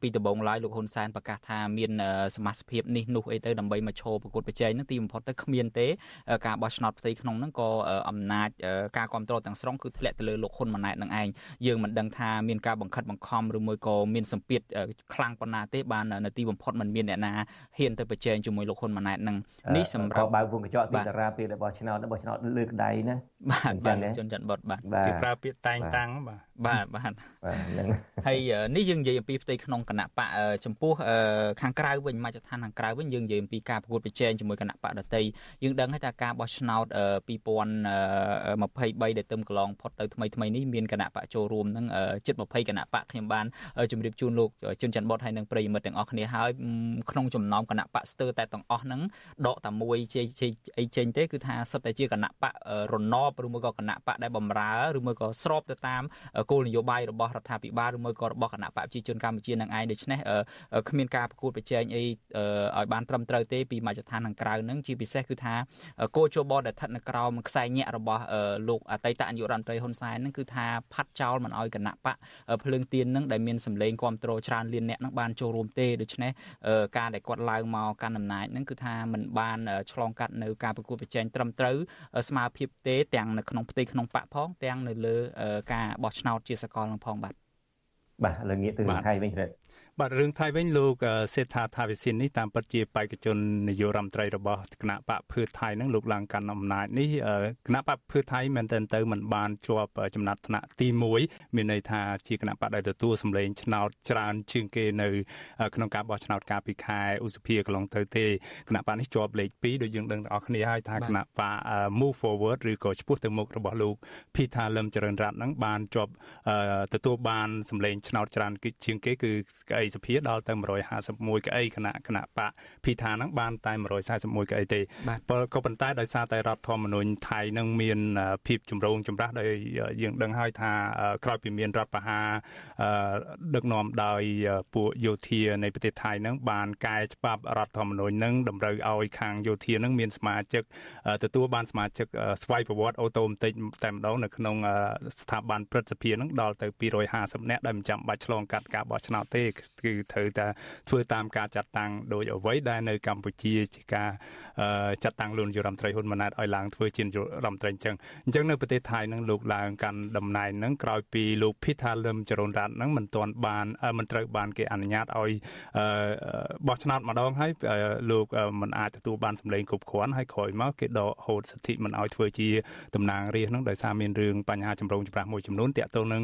ពីដំបូងឡើយលោកហ៊ុនសែនប្រកាសថាមានសមាជិកភាពនេះនោះអីទៅដើម្បីមកឈរប្រកួតប្រជែងនឹងទីបំផុតទៅគ្មានទេការបោះឆ្នោតផ្ទៃក្នុងហ្នឹងក៏អំណាចការគ្រប់គ្រងទាំងស្រុងគឺធ្លាក់ទៅលើលោកហ៊ុនម៉ាណែតនឹងឯងយើងមិនដឹងថាមានការបង្ខិតបង្ខំឬមួយក៏មានសម្ពាធ ខ្លាំងប៉ុណ្ណាទេបាននៅទីបំផុតมันមានអ្នកណាហ៊ានទៅប្រជែងជាមួយលោកហ៊ុនម៉ាណែតនឹងនេះសម្រាប់បើវងកញ្ចក់ទីតារាពេលរបស់ឆ្នោតរបស់ឆ្នោតលើកដៃណាបាទបាទជនច័ន្ទបុតបាទគេប្រើពាក្យតែងតាំងបាទបាទបាទហ្នឹងហើយនេះយើងនិយាយអំពីផ្ទៃក្នុងគណៈបកចំពោះខាងក្រៅវិញមកចឋានខាងក្រៅវិញយើងនិយាយអំពីការប្រកួតប្រជែងជាមួយគណៈបកដតីយើងដឹងហើយថាការបោះឆ្នោត2023ដែលទៅកន្លងផុតទៅថ្មីថ្មីនេះមានគណៈបកចូលរួមនឹងជិត20គណៈបកខ្ញុំបានជម្រាបជូនលោកជនច័ន្ទបុតហើយនិងប្រិយមិត្តទាំងអស់គ្នាហើយក្នុងចំណោមគណៈបកស្ទើរតែទាំងអស់ហ្នឹងដកតែមួយជ័យជ័យអីចេញទេគឺថាសិតតែជាគណៈបករណបឬមួយក៏គណៈបកដែលបំរើឬមួយក៏ស្របទៅតាមគោលនយោបាយរបស់រដ្ឋាភិបាលឬមួយក៏របស់គណៈបកប្រជាជនកម្ពុជានឹងឯងដូច្នេះគ្មានការប្រកួតប្រជែងអីឲ្យបានត្រឹមត្រូវទេពីមជ្ឈដ្ឋានខាងក្រៅនឹងជាពិសេសគឺថាគោជបដែលស្ថិតនៅក្រោមខ្សែញាក់របស់លោកអតីតនាយករដ្ឋមន្ត្រីហ៊ុនសែននឹងគឺថាផាត់ចោលមិនឲ្យគណៈបកភ្លើងទៀននឹងដែលមានសម្លេងគ្រប់គ្រងច្រើនលានអ្នកនឹងបានចូលរួមទេដូច្នេះការដែលគាត់ឡើងមកកាន់អំណាចនឹងគឺថាมันបានឆ្លងកាត់នៅការប្រកួតប្រជែងត្រឹមត្រូវស្មារភាពទេទាំងនៅក្នុងផ្ទៃក្នុងបកផងទាំងនៅលើការបោះឆ្នោតជាសកលនឹងផងបាទបាទឥឡូវងាកទៅថៃវិញទេ បាទរឿងថៃវិញលោកសេដ្ឋាថាវិសិននេះតាមពិតជាបេក្ខជននាយករដ្ឋមន្ត្រីរបស់គណៈបកភឿថៃនឹងលោកឡើងកាន់អំណាចនេះគណៈបកភឿថៃមែនទែនទៅមិនបានជាប់ចំណាត់ថ្នាក់ទី1មានន័យថាជាគណៈបកដែលទទួលសម្លេងឆ្នោតច្រើនជាងគេនៅក្នុងការបោះឆ្នោតកាលពីខែឧសភាកន្លងទៅទេគណៈបកនេះជាប់លេខ2ដូចយើងដឹងទាំងអស់គ្នាហើយថាគណៈបក Move Forward ឬក៏ឆ្ពោះទៅមុខរបស់លោក Peter Lim ចរិនរ័ត្ននឹងបានជាប់ទទួលបានសម្លេងឆ្នោតច្រើនជាងគេគឺស្អីសភាដល់ទៅ151កៅអីគណៈគណៈបកភីថាហ្នឹងបានតែ141កៅអីទេក៏ប៉ុន្តែដោយសារតែរដ្ឋធម្មនុញ្ញថៃនឹងមានភាពចម្រូងចម្រាសដោយយើងដឹងហើយថាក្រោយពីមានរដ្ឋប្រហារដឹកនាំដោយពួកយោធានៃប្រទេសថៃនឹងបានកែច្បាប់រដ្ឋធម្មនុញ្ញនឹងតម្រូវឲ្យខាងយោធានឹងមានសមាជិកទទួលបានសមាជិកស្វ័យប្រវត្តិអូតូម៉ាទិកតែម្ដងនៅក្នុងស្ថាប័នព្រឹទ្ធសភានឹងដល់ទៅ250នាក់ដែលមិនចាំបាច់ឆ្លងកាត់ការបោះឆ្នោតទេគឺត្រូវតែធ្វើតាមការចាត់តាំងដោយអ្វីដែលនៅកម្ពុជាជាការចាត់តាំងលោកនាយរដ្ឋមន្ត្រីហ៊ុនម៉ាណែតឲ្យឡើងធ្វើជានាយករដ្ឋមន្ត្រីអញ្ចឹងអញ្ចឹងនៅប្រទេសថៃនឹងលោកឡើងកាន់តំណែងនឹងក្រោយពីលោកភីថាលឹមចរុនរ័ត្ននឹងមិនទាន់បានមិនត្រូវបានគេអនុញ្ញាតឲ្យបោះឆ្នោតម្ដងហើយលោកមិនអាចទទួលបានសម្លេងគ្រប់គ្រាន់ហើយក្រោយមកគេដកហូតសិទ្ធិមិនឲ្យធ្វើជាតំណាងរាស្ត្រនឹងដោយសារមានរឿងបញ្ហាចម្រូងចម្រាសមួយចំនួនតាក់ទងនឹង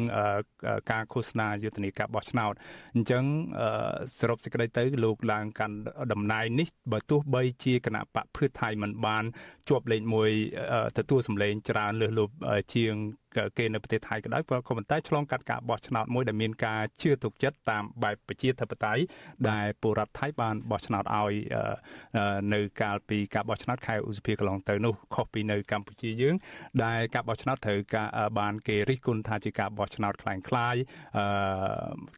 ការឃោសនាយុទ្ធនាការបោះឆ្នោតអញ្ចឹងសរុបសេចក្តីទៅលោកឡើងកាន់តំណែងនេះបើទោះបីជាគណៈបកភឿថៃមិនបានជាប់លេខ1ទទួលសម្លេងច្រើនលើសលប់ជាង គេនៅប្រទេសថៃក៏ដោយក៏ប៉ុន្តែឆ្លងកាត់ការបោះឆ្នោតមួយដែលមានការជឿទុកចិត្តតាមបែបប្រជាធិបតេយ្យដែលពលរដ្ឋថៃបានបោះឆ្នោតឲ្យនៅកាលពីការបោះឆ្នោតខែឧសភាកន្លងទៅនោះខុសពីនៅកម្ពុជាយើង ដែលការបោះឆ្នោតត្រូវការបានគេរិះគន់ថាជាការបោះឆ្នោតคล้ายៗ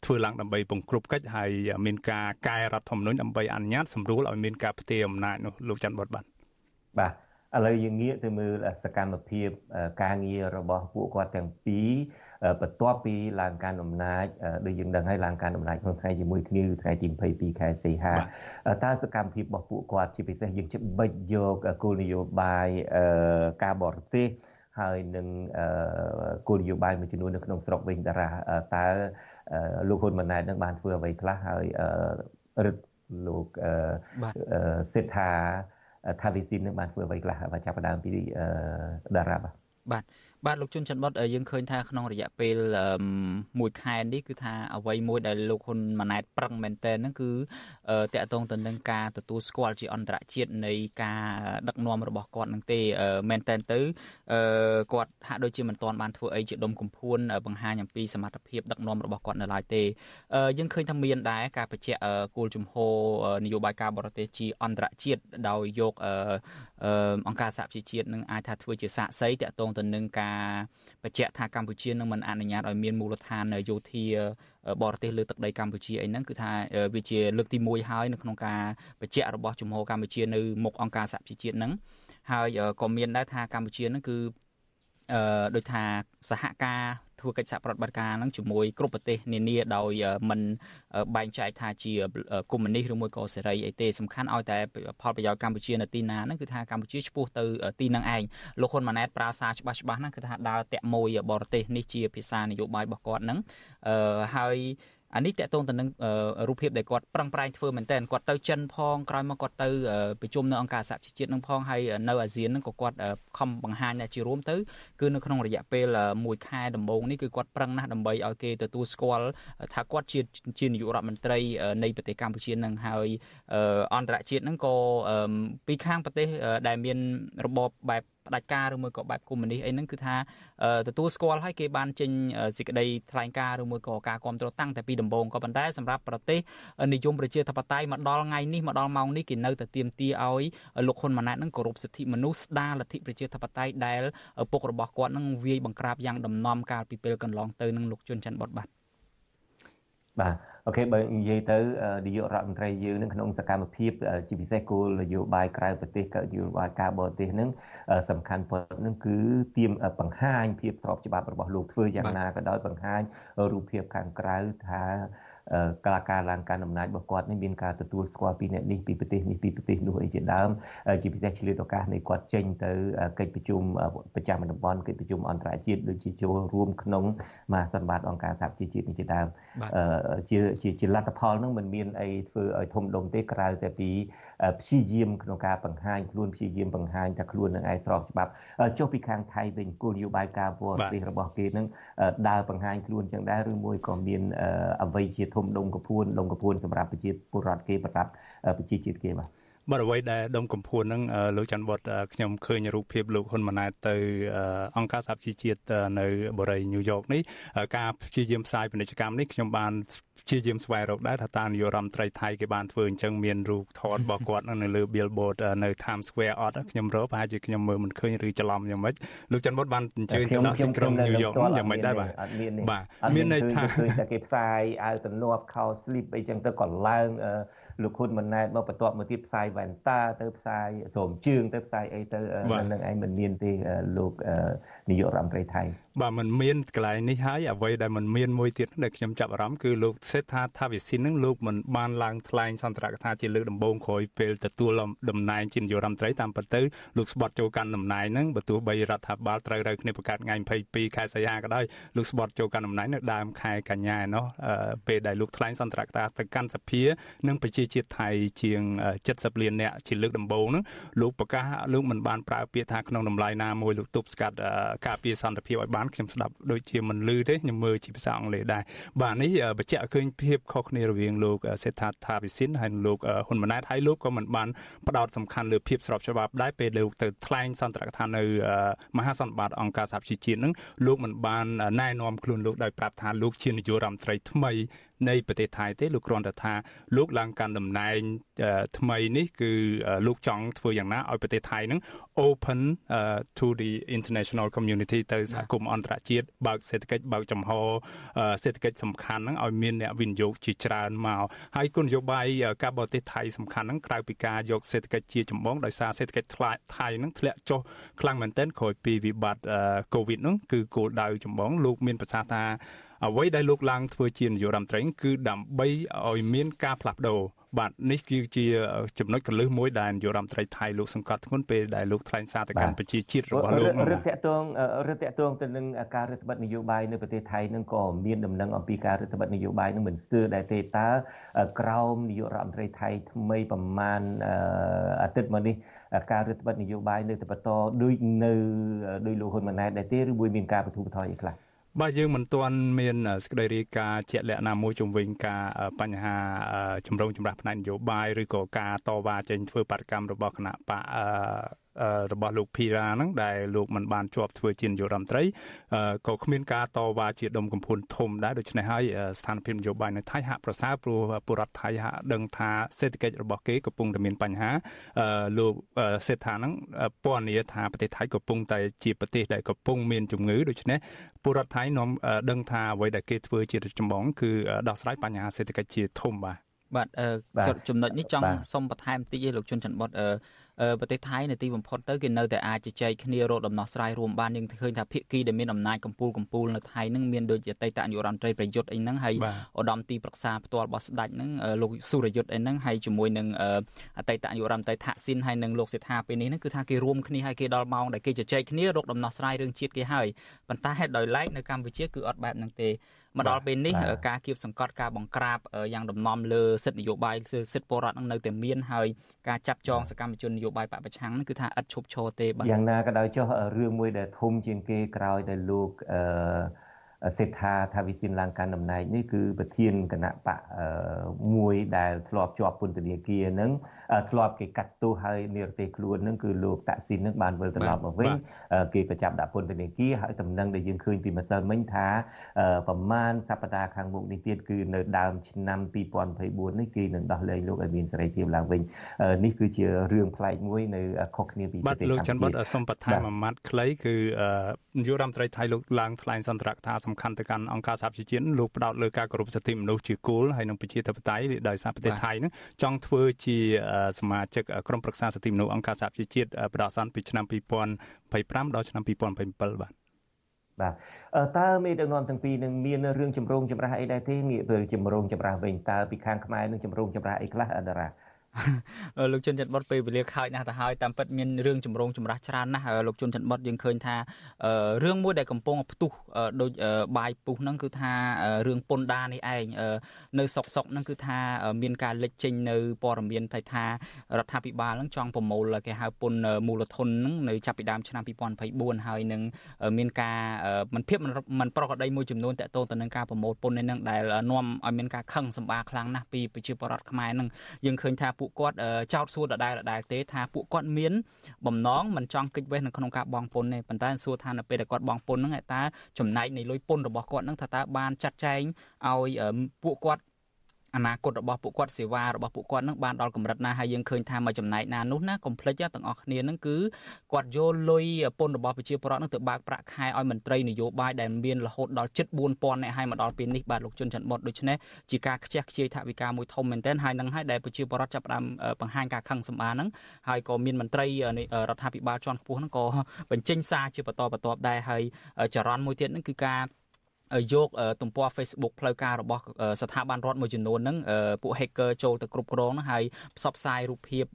ធ្វើឡើងដើម្បីពង្គ្រប់កិច្ចហើយមានការកែរដ្ឋធម្មនុញ្ញដើម្បីអនុញ្ញាតសម្រួលឲ្យមានការផ្ទេរអំណាចនោះលោកច័ន្ទបុតបានបាទ ឥឡូវយើងងាកទៅមើលសកម្មភាពការងាររបស់ពួកគាត់ទាំងពីរបន្ទាប់ពីឡើងការអំណាចដូចយើងដឹងហើយឡើងការអំណាចក្នុងថ្ងៃជាមួយគ្នាថ្ងៃទី22ខែសីហាតើសកម្មភាពរបស់ពួកគាត់ជាពិសេសយើងច្បិចយកគោលនយោបាយការបរទេសហើយនឹងគោលនយោបាយមួយចំនួននៅក្នុងស្រុកវិញតារាតើលោកហ៊ុនម៉ាណែតនឹងបានធ្វើអ្វីខ្លះហើយរឹតលោកសិដ្ឋា ថាវិស៊ីននឹងបានធ្វើអ្វីខ្លះបាទចាប់ផ្ដើមពីតារាបាទបាទ បាទលោកជុនច័ន្ទបុតយើងឃើញថាក្នុងរយៈពេលមួយខែនេះគឺថាអ្វីមួយដែលលោកហ៊ុនម៉ាណែតប្រឹងមែនទែនហ្នឹងគឺតកតងទៅនឹងការទទួលស្គាល់ជាអន្តរជាតិនៃការដឹកនាំរបស់គាត់នឹងទេមែនទែនទៅគាត់ហាក់ដូចជាមិនទាន់បានធ្វើអីជាដុំកំភួនបង្ហាញអំពីសមត្ថភាពដឹកនាំរបស់គាត់នៅឡើយទេយើងឃើញថាមានដែរការបញ្ជាក់គោលជំហរនយោបាយការបរទេសជាអន្តរជាតិដោយយកអង្គការសហប្រជាជាតិនឹងអាចថាធ្វើជាសាកសីតកតងទៅនឹងការបញ្ជាក់ថាកម្ពុជានឹងមិនអនុញ្ញាតឲ្យមានមូលដ្ឋានយោធាបរទេសលើទឹកដីកម្ពុជាអីហ្នឹងគឺថាវាជាលើកទី1ហើយនៅក្នុងការបញ្ជាក់របស់ជំហរកម្ពុជានៅមុខអង្គការសហប្រជាជាតិហ្នឹងហើយក៏មានដែរថាកម្ពុជាហ្នឹងគឺ អឺដូចថាសហការធ្វើកិច្ចសហប្រតិបត្តិការហ្នឹងជាមួយគ្រប់ប្រទេសនានាដោយមិនបែងចែកថាជាកុម្មុយនីសឬមួយក៏សេរីអីទេសំខាន់ឲ្យតែផលប្រយោជន៍កម្ពុជានៅទីណាហ្នឹងគឺថាកម្ពុជាឆ្ពោះទៅទីហ្នឹងឯងលោកហ៊ុនម៉ាណែតប្រើសារច្បាស់ច្បាស់ហ្នឹងគឺថាដើរតាក់មួយបរទេសនេះជាភាសានយោបាយរបស់គាត់ហ្នឹងអឺហើយ អានេះតកតងទៅនឹងរូបភាពដែលគាត់ប្រឹងប្រែងធ្វើមែនតើគាត់ទៅចិនផងក្រោយមកគាត់ទៅប្រជុំនៅអង្គការសហជីវជាតិនឹងផងហើយនៅអាស៊ាននឹងក៏គាត់ខំបង្ហាញជារួមទៅគឺនៅក្នុងរយៈពេល1ខែដំបូងនេះគឺគាត់ប្រឹងណាស់ដើម្បីឲ្យគេទទួលស្គាល់ថាគាត់ជាជានាយករដ្ឋមន្ត្រីនៃប្រទេសកម្ពុជានឹងហើយអន្តរជាតិនឹងក៏ពីខាងប្រទេសដែលមានរបបបែប ផ្ដាច់ការឬមួយក៏បែបកុម្មុយនីសអីហ្នឹងគឺថាទទួលស្គាល់ឲ្យគេបានចេញសេចក្តីថ្លែងការណ៍ឬមួយក៏ការគ្រប់គ្រងតាំងតែពីដំបូងក៏ប៉ុន្តែសម្រាប់ប្រទេសនិយមប្រជាធិបតេយ្យមកដល់ថ្ងៃនេះមកដល់ម៉ោងនេះគេនៅតែទាមទារឲ្យលោកហ៊ុនម៉ាណែតនឹងគោរពសិទ្ធិមនុស្សស្ដារលទ្ធិប្រជាធិបតេយ្យដែលពុករបស់គាត់នឹងវាយបង្ក្រាបយ៉ាងដំណំកាលពីពេលកន្លងទៅនឹងលោកជុនច័ន្ទបតបាទបាទ អូខេបើនិយាយទៅនាយករដ្ឋមន្ត្រីយើងនឹងក្នុងសកម្មភាពជាពិសេសគោលនយោបាយក្រៅប្រទេសក៏នយោបាយការបរទេសនឹងសំខាន់បំផុតនឹងគឺទៀមបង្ហាញភាពស្របច្បាប់របស់លោកធ្វើយ៉ាងណាក៏ដោយបង្ហាញរូបភាពខាងក្រៅថា កលាការឡើងការអំណាចរបស់គាត់នេះមានការទទួលស្គាល់ពីអ្នកនេះពីប្រទេសនេះពីប្រទេសនោះអីជាដើមជាពិសេសឆ្លៀតឱកាសនៃគាត់ចេញទៅកិច្ចប្រជុំប្រចាំតំបន់កិច្ចប្រជុំអន្តរជាតិដូចជាចូលរួមក្នុងមហាសន្និបាតអង្គការសហប្រជាជាតិនេះជាដើមជាជាលទ្ធផលនឹងមិនមានអីធ្វើឲ្យធំដុំទេក្រៅតែពី ព្យាយាមក្នុងការបង្ហាញខ្លួនព្យាយាមបង្ហាញថាខ្លួននឹងឯងស្របច្បាប់ចុះពីខាងថៃវិញគោលនយោបាយការបរទេសរបស់គេនឹងដើរបង្ហាញខ្លួនចឹងដែរឬមួយក៏មានអ្វីជាធំដុំកពួនដុំកពួនសម្រាប់ប្រជាពលរដ្ឋគេប្រដាប់ប្រជាជាតិគេបាទ បាទអ្វីដែលដុំកំភួនហ្នឹងលោកច័ន្ទវត្តខ្ញុំឃើញរូបភាពលោកហ៊ុនម៉ាណែតទៅអង្គការសហជីវជាតិនៅបរិយាញូវយ៉កនេះការព្យាយាមផ្សាយពាណិជ្ជកម្មនេះខ្ញុំបានព្យាយាមស្វែងរកដែរថាតើនាយករដ្ឋមន្ត្រីថៃគេបានធ្វើអញ្ចឹងមានរូបថតរបស់គាត់នៅលើ billboard នៅ Times Square អត់ខ្ញុំរកប្រហែលជាខ្ញុំមើលមិនឃើញឬច្រឡំយ៉ាងម៉េចលោកច័ន្ទវត្តបានអញ្ជើញទៅដល់ទីក្រុងញូវយ៉កយ៉ាងម៉េចដែរបាទអត់មានបាទមានន័យថាឃើញតែគេផ្សាយអាវទំនាប់ខោ slip អីចឹងទៅក៏ឡើង លោកហ៊ុនម៉ាណែតមកបន្ទាប់មកទៀតផ្សាយវ៉ែនតាទៅផ្សាយស្រោមជើងទៅផ្សាយអីទៅនឹងឯងមិនមានទេលោកនាយករដ្ឋមន្ត្រីថៃបាទมันមានកន្លែងនេះហើយអ្វីដែលมันមានមួយទៀតដែលខ្ញុំចាប់អារម្មណ៍គឺលោកសេដ្ឋាថាវិសិននឹងលោកមិនបានឡើងថ្លែងសន្ទរកថាជាលើកដំបូងក្រោយពេលទទួលតំណែងជានាយករដ្ឋមន្ត្រីតាមពិតទៅលោកស្បត់ចូលកាន់តំណែងហ្នឹងបើទោះបីរដ្ឋាភិបាលត្រូវរើគ្នាប្រកាសថ្ងៃ22ខែសីហាក៏ដោយលោកស្បត់ចូលកាន់តំណែងនៅដើមខែកញ្ញាណោះពេលដែលលោកថ្លែងសន្ទរកថាទៅកាន់សភានិងប្រជា ជាតិថៃជាង70លាននាក់ជាលើកដំបូងហ្នឹងលោកប្រកាសលោកមិនបានប្រើពាក្យថាក្នុងតម្លៃណាមួយលោកទប់ស្កាត់ការពារសន្តិភាពឲ្យបានខ្ញុំស្ដាប់ដូចជាមិនលឺទេខ្ញុំមើលជាភាសាអង់គ្លេសដែរបាទនេះបញ្ជាក់ឃើញភាពខុសគ្នារវាងលោកសេដ្ឋាថាវិសិនហើយនិងលោកហ៊ុនម៉ាណែតហើយលោកក៏មិនបានផ្ដោតសំខាន់លើភាពស្របច្បាប់ដែរពេលលោកទៅថ្លែងសន្ទរកថានៅមហាសន្និបាតអង្គការសហប្រជាជាតិនឹងលោកមិនបានណែនាំខ្លួនលោកដោយប្រាប់ថាលោកជានាយករដ្ឋមន្ត្រីថ្មី នៃប្រទេសថៃទេលោកគ្រាន់តែថាលោកឡើងកាន់តំណែងថ្មីនេះគឺលោកចង់ធ្វើយ៉ាងណាឲ្យប្រទេសថៃនឹង open to the international community ទៅសហគមន៍អន្តរជាតិបើកសេដ្ឋកិច្ចបើកចំហសេដ្ឋកិច្ចសំខាន់ហ្នឹងឲ្យមានអ្នកវិនិយោគជាច្រើនមកហើយគោលនយោបាយការបរទេសថៃសំខាន់ហ្នឹងក្រៅពីការយកសេដ្ឋកិច្ចជាចម្បងដោយសារសេដ្ឋកិច្ចថៃហ្នឹងធ្លាក់ចុះខ្លាំងមែនទែនក្រោយពីវិបត្តិ COVID ហ្នឹងគឺគោលដៅចម្បងលោកមានប្រសាសន៍ថា អ្វីដែលលោកឡើងធ្វើជានាយករដ្ឋមន្ត្រីគឺដើម្បីឲ្យមានការផ្លាស់ប្ដូរបាទនេះគឺជាចំណុចកលឹះមួយដែលនាយករដ្ឋមន្ត្រីថៃលោកសង្កត់ធ្ងន់ពេលដែលលោកថ្លែងសារទៅកាន់ប្រជាជាតិរបស់លោករឿងតាក់ទងរឿងតាក់ទងទៅនឹងការរដ្ឋបတ်នយោបាយនៅប្រទេសថៃនឹងក៏មានដំណឹងអំពីការរដ្ឋបတ်នយោបាយនឹងមិនស្ទើរដែរទេតើក្រោមនាយករដ្ឋមន្ត្រីថៃថ្មីប្រមាណអាទិត្យមកនេះការរដ្ឋបတ်នយោបាយនៅតែបន្តដូចនៅដោយលោកហ៊ុនម៉ាណែតដែរទេឬមួយមានការបទុបថយអីខ្លះ បាទយើងមិនទាន់មានសេចក្តីរាយការណ៍ជាក់លាក់ណាមួយជំវិញការបញ្ហាចម្រូងចម្រាសផ្នែកនយោបាយឬក៏ការតវ៉ាចេញធ្វើបាតកម្មរបស់គណៈបក របស់លោកភីរ៉ាហ្នឹងដែលលោកមិនបានជាប់ធ្វើជានាយករដ្ឋមន្ត្រីក៏គ្មានការតវ៉ាជាដុំកំភួនធំដែរដូច្នេះហើយស្ថានភាពនយោបាយនៅថៃហាក់ប្រសើរព្រោះពលរដ្ឋថៃហាក់ដឹងថាសេដ្ឋកិច្ចរបស់គេកំពុងតែមានបញ្ហាលោកសេដ្ឋាហ្នឹងពណ៌នាថាប្រទេសថៃកំពុងតែជាប្រទេសដែលកំពុងមានជំងឺដូច្នេះពលរដ្ឋថៃនាំដឹងថាអ្វីដែលគេធ្វើជាចម្បងគឺដោះស្រាយបញ្ហាសេដ្ឋកិច្ចជាធំបាទបាទចំណុចនេះចង់សុំបន្ថែមតិចឯលោកជុនច័ន្ទបត ប្រទេសថៃនៅទីបំផុតទៅគេនៅតែអាចជជែកគ្នារកដំណោះស្រាយរួមបានយើងឃើញថាភាគីដែលមានអំណាចកម្ពូលកម្ពូលនៅថៃនឹងមានដូចជាអតីតនាយករដ្ឋមន្ត្រីប្រយុទ្ធអីហ្នឹងហើយឧត្តមទីប្រឹក្សាផ្ទាល់របស់ស្ដេចហ្នឹងលោកសុរយុទ្ធអីហ្នឹងហើយជាមួយនឹងអតីតនាយករដ្ឋមន្ត្រីថាក់ស៊ីនហើយនឹងលោកសេដ្ឋាពេលនេះហ្នឹងគឺថាគេរួមគ្នាហើយគេដល់ម៉ោងដែលគេជជែកគ្នារកដំណោះស្រាយរឿងជាតិគេហើយប៉ុន្តែដោយឡែកនៅកម្ពុជាគឺអត់បែបហ្នឹងទេ មកដល់ពេលនេះការគៀបសង្កត់ការបង្ក្រាបយ៉ាងដំណំលើសិទ្ធិនយោបាយសិទ្ធិពលរដ្ឋនឹងនៅតែមានហើយការចាប់ចងសកម្មជននយោបាយបពប្រឆាំងនឹងគឺថាឥតឈប់ឈរទេបាទយ៉ាងណាក៏ដោយចុះរឿងមួយដែលធំជាងគេក្រោយដែលលោកអឺ សេដ្ឋាថាវិសិនឡើងកាន់តំណែងនេះគឺប្រធានគណៈបកមួយដែលធ្លាប់ជាប់ពន្ធនាគារនឹងធ្លាប់គេកាត់ទោសហើយនិរទេសខ្លួននឹងគឺលោកតាក់ស៊ីននឹងបានវិលត្រឡប់មកវិញគេប្រចាំដាក់ពន្ធនាគារហើយតំណែងដែលយើងឃើញពីម្សិលមិញថាប្រមាណសប្តាហ៍ខាងមុខនេះទៀតគឺនៅដើមឆ្នាំ2024នេះគេនឹងដោះលែងលោកឲ្យមានសេរីភាពឡើងវិញនេះគឺជារឿងប្លែកមួយនៅខុសគ្នាពីប្រទេសកម្ពុជាបាទលោកច័ន្ទបុតសូមបន្ថែមមួយម៉ាត់ខ្លីគឺនាយករដ្ឋមន្ត្រីថៃលោកឡើងថ្លែងសន្ទរកថាសំខាន់ទៅកាន់អង្គការសហប្រជាជាតិលោកផ្ដោតលើការគោរពសិទ្ធិមនុស្សជាគោលហើយនិងប្រជាធិបតេយ្យដោយសារប្រទេសថៃនឹងចង់ធ្វើជាសមាជិកក្រុមប្រឹក្សាសិទ្ធិមនុស្សអង្គការសហប្រជាជាតិបដិសន្នពីឆ្នាំ2025ដល់ឆ្នាំ2027បាទបាទតើមេដឹកនាំទាំងពីរនឹងមានរឿងចម្រូងចម្រាសអីដែរទេងាកទៅចម្រូងចម្រាសវិញតើពីខាងខ្មែរនឹងចម្រូងចម្រាសអីខ្លះអន្តរា លោកជុនច័ន្ទបុតពេលវេលាខើចណាស់ទៅហើយតាមពិតមានរឿងចម្រូងចម្រាសច្រើនណាស់លោកជុនច័ន្ទបុតយើងឃើញថារឿងមួយដែលកំពុងផ្ទុះដូចបាយពុះហ្នឹងគឺថារឿងពុនដានេះឯងនៅសុកសុកហ្នឹងគឺថាមានការលេចចេញនៅព័ត៌មានថាថារដ្ឋាភិបាលហ្នឹងចង់ប្រមូលគេហៅពុនមូលធនហ្នឹងនៅចាប់ពីដើមឆ្នាំ2024ហើយនឹងមានការមិនភាពមិនប្រក្រតីមួយចំនួនតកតទៅនឹងការប្រមូលពុននេះនឹងដែលនាំឲ្យមានការខឹងសម្បាខ្លាំងណាស់ពីប្រជាពលរដ្ឋខ្មែរហ្នឹងយើងឃើញថាពួកពួកគាត់ចោទសួរដដែលដដែលទេថាពួកគាត់មានបំណងមិនចង់គេចវេះនៅក្នុងការបង់ពន្ធទេប៉ុន្តែសួរថានៅពេលដែលគាត់បង់ពន្ធហ្នឹងតើចំណែកនៃលុយពន្ធរបស់គាត់ហ្នឹងថាតើបានចាត់ចែងឲ្យពួកគាត់ អនាគតរបស់ពួកគាត់សេវារបស់ពួកគាត់នឹងបានដល់កម្រិតណាហើយយើងឃើញថាមួយចំណែកណានោះណាកុំភ្លេចទាំងអស់គ្នានឹងគឺគាត់យកលុយពន្ធរបស់ប្រជាពលរដ្ឋនឹងទៅបើកប្រាក់ខែឲ្យមន្ត្រីនយោបាយដែលមានរហូតដល់ជិត4000នាក់ហើយមកដល់ពេលនេះបាទលោកជុនច័ន្ទបុតដូច្នេះជាការខ្ជះខ្ជាយថវិកាមួយធំមែនទែនហើយនឹងហើយដែលប្រជាពលរដ្ឋចាប់ផ្ដើមបង្ហាញការខឹងសម្បាហ្នឹងហើយក៏មានមន្ត្រីរដ្ឋាភិបាលជាន់ខ្ពស់ហ្នឹងក៏បញ្ចេញសារជាបន្តបន្ទាប់ដែរហើយចរន្តមួយទៀតហ្នឹងគឺការ យកទំព័រ Facebook ផ្លូវការរបស់ស្ថាប័នរដ្ឋមួយចំនួនហ្នឹងពួក hacker ចូលទៅគ្រប់គ្រងហ្នឹងហើយផ្សព្វផ្សាយរូបភាព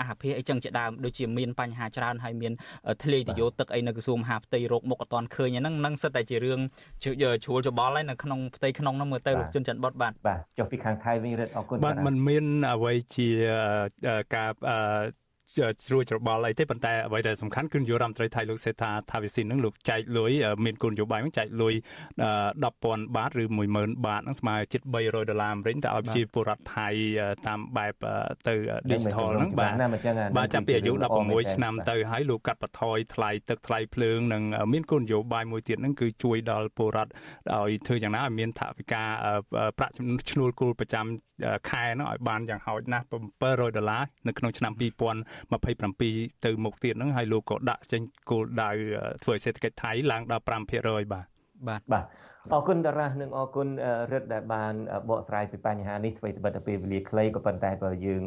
អាហារអីចឹងជាដើមដូចជាមានបញ្ហាច្រើនហើយមានធ្លាយទយោទឹកអីនៅក្រសួងមហាផ្ទៃរោគមុខអត់ទាន់ឃើញហ្នឹងហ្នឹងសិតតែជារឿងជ្រួលច្បល់ហើយនៅក្នុងផ្ទៃក្នុងហ្នឹងមើលទៅលោកជុនច័ន្ទបុតបាទបាទចុះពីខាងថៃវិញរឹតអរគុណបាទมันមានអ្វីជាការ ជ្រួចច្របល់អីទេប៉ុន្តែអ្វីដែលសំខាន់គឺនាយករដ្ឋមន្ត្រីថៃលោកសេដ្ឋាថាវិសិននឹងលោកចែកលុយមានគោលនយោបាយនឹងចែកលុយ10,000បាតឬ10000បាតនឹងស្មើជិត300ដុល្លារអាមេរិកទៅឲ្យប្រជាពលរដ្ឋថៃតាមបែបទៅ digital ហ្នឹងបាទបាទចាប់ពីអាយុ16ឆ្នាំទៅហើយលោកកាត់បន្ថយថ្លៃទឹកថ្លៃភ្លើងនិងមានគោលនយោបាយមួយទៀតហ្នឹងគឺជួយដល់ពលរដ្ឋឲ្យធ្វើយ៉ាងណាឲ្យមានថវិកាប្រាក់ឈ្នួលគោលប្រចាំខែហ្នឹងឲ្យបានយ៉ាងហោចណាស់700ដុល្លារនៅក្នុងឆ្នាំ2000 27ទៅមុខទៀតហ្នឹងហើយលោកក៏ដាក់ចេញគោលដៅធ្វើឲ្យសេដ្ឋកិច្ចថៃឡើងដល់5%បាទបាទបាទអរគុណតារានិងអរគុណរិទ្ធដែលបានបកស្រាយពីបញ្ហានេះធ្វើទៅបិទពេលវេលាខ្លីក៏ប៉ុន្តែក៏យើង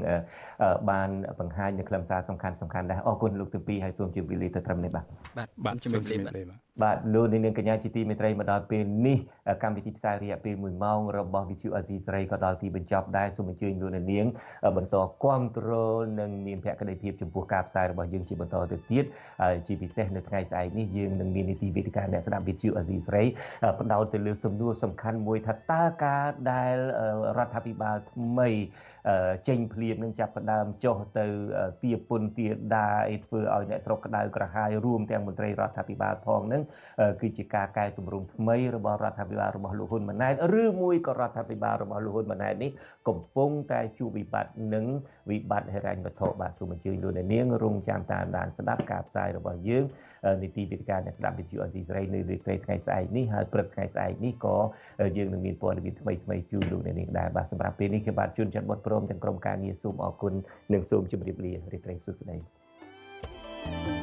បានបង្ហាញនៅខ្លឹមសារសំខាន់សំខាន់ដែរអរគុណលោកទាំងពីរហើយសូមជម្រាបលាទៅត្រឹមនេះបាទបាទបាទជម្រាបលាបាទ បាទលោកនាងកញ្ញាជាទីមេត្រីមកដល់ពេលនេះកម្មវិធីផ្សាយរយៈពេល1ម៉ោងរបស់ VTV អាស៊ីសេរីក៏ដល់ទីបញ្ចប់ដែរសូមអញ្ជើញលោកនាងបន្តគ្រប់គ្រងនិងមានភក្ដីភាពចំពោះការផ្សាយរបស់យើងជាបន្តទៅទៀតជាពិសេសនៅថ្ងៃស្អែកនេះយើងនឹងមាននីតិវេទិកាអ្នកស្ដាប់ VTV អាស៊ីសេរីផ្ដោតទៅលើសំណួរសំខាន់មួយថាតើការដែលរដ្ឋាភិបាលថ្មី ចេញភ្លៀងនឹងចាប់ផ្ដើមចុះទៅទាពុនទាដាអីធ្វើឲ្យអ្នកស្រុកក្តៅក្រហាយរួមទាំងមន្ត្រីរដ្ឋាភិបាលផងនឹងគឺជាការកែតម្រង់ថ្មីរបស់រដ្ឋាភិបាលរបស់លោកហ៊ុនម៉ាណែតឬមួយក៏រដ្ឋាភិបាលរបស់លោកហ៊ុនម៉ាណែតនេះកំពុងតែជួបវិបត្តិនឹងវិបត្តិហិរញ្ញវត្ថុបាទសូមអញ្ជើញលោកអ្នកនាងរងចាំតាមដានស្ដាប់ការផ្សាយរបស់យើង នីតិវិទ្យាអ្នកស្ដាប់វិទ្យុអេស៊ីស្រីនៅរាត្រីថ្ងៃស្អែកនេះហើយព្រឹកថ្ងៃស្អែកនេះក៏យើងនឹងមានព័ត៌មានថ្មីថ្មីជូនលោកអ្នកនាងដែរបាទសម្រាប់ពេលនេះខ្ញុំបាទជួនច័ន្ទបុតព្រមទាំងក្រុមការងារសូមអរគុណនិងសូមជម្រាបលារាត្រីសុខសប្បាយ thank you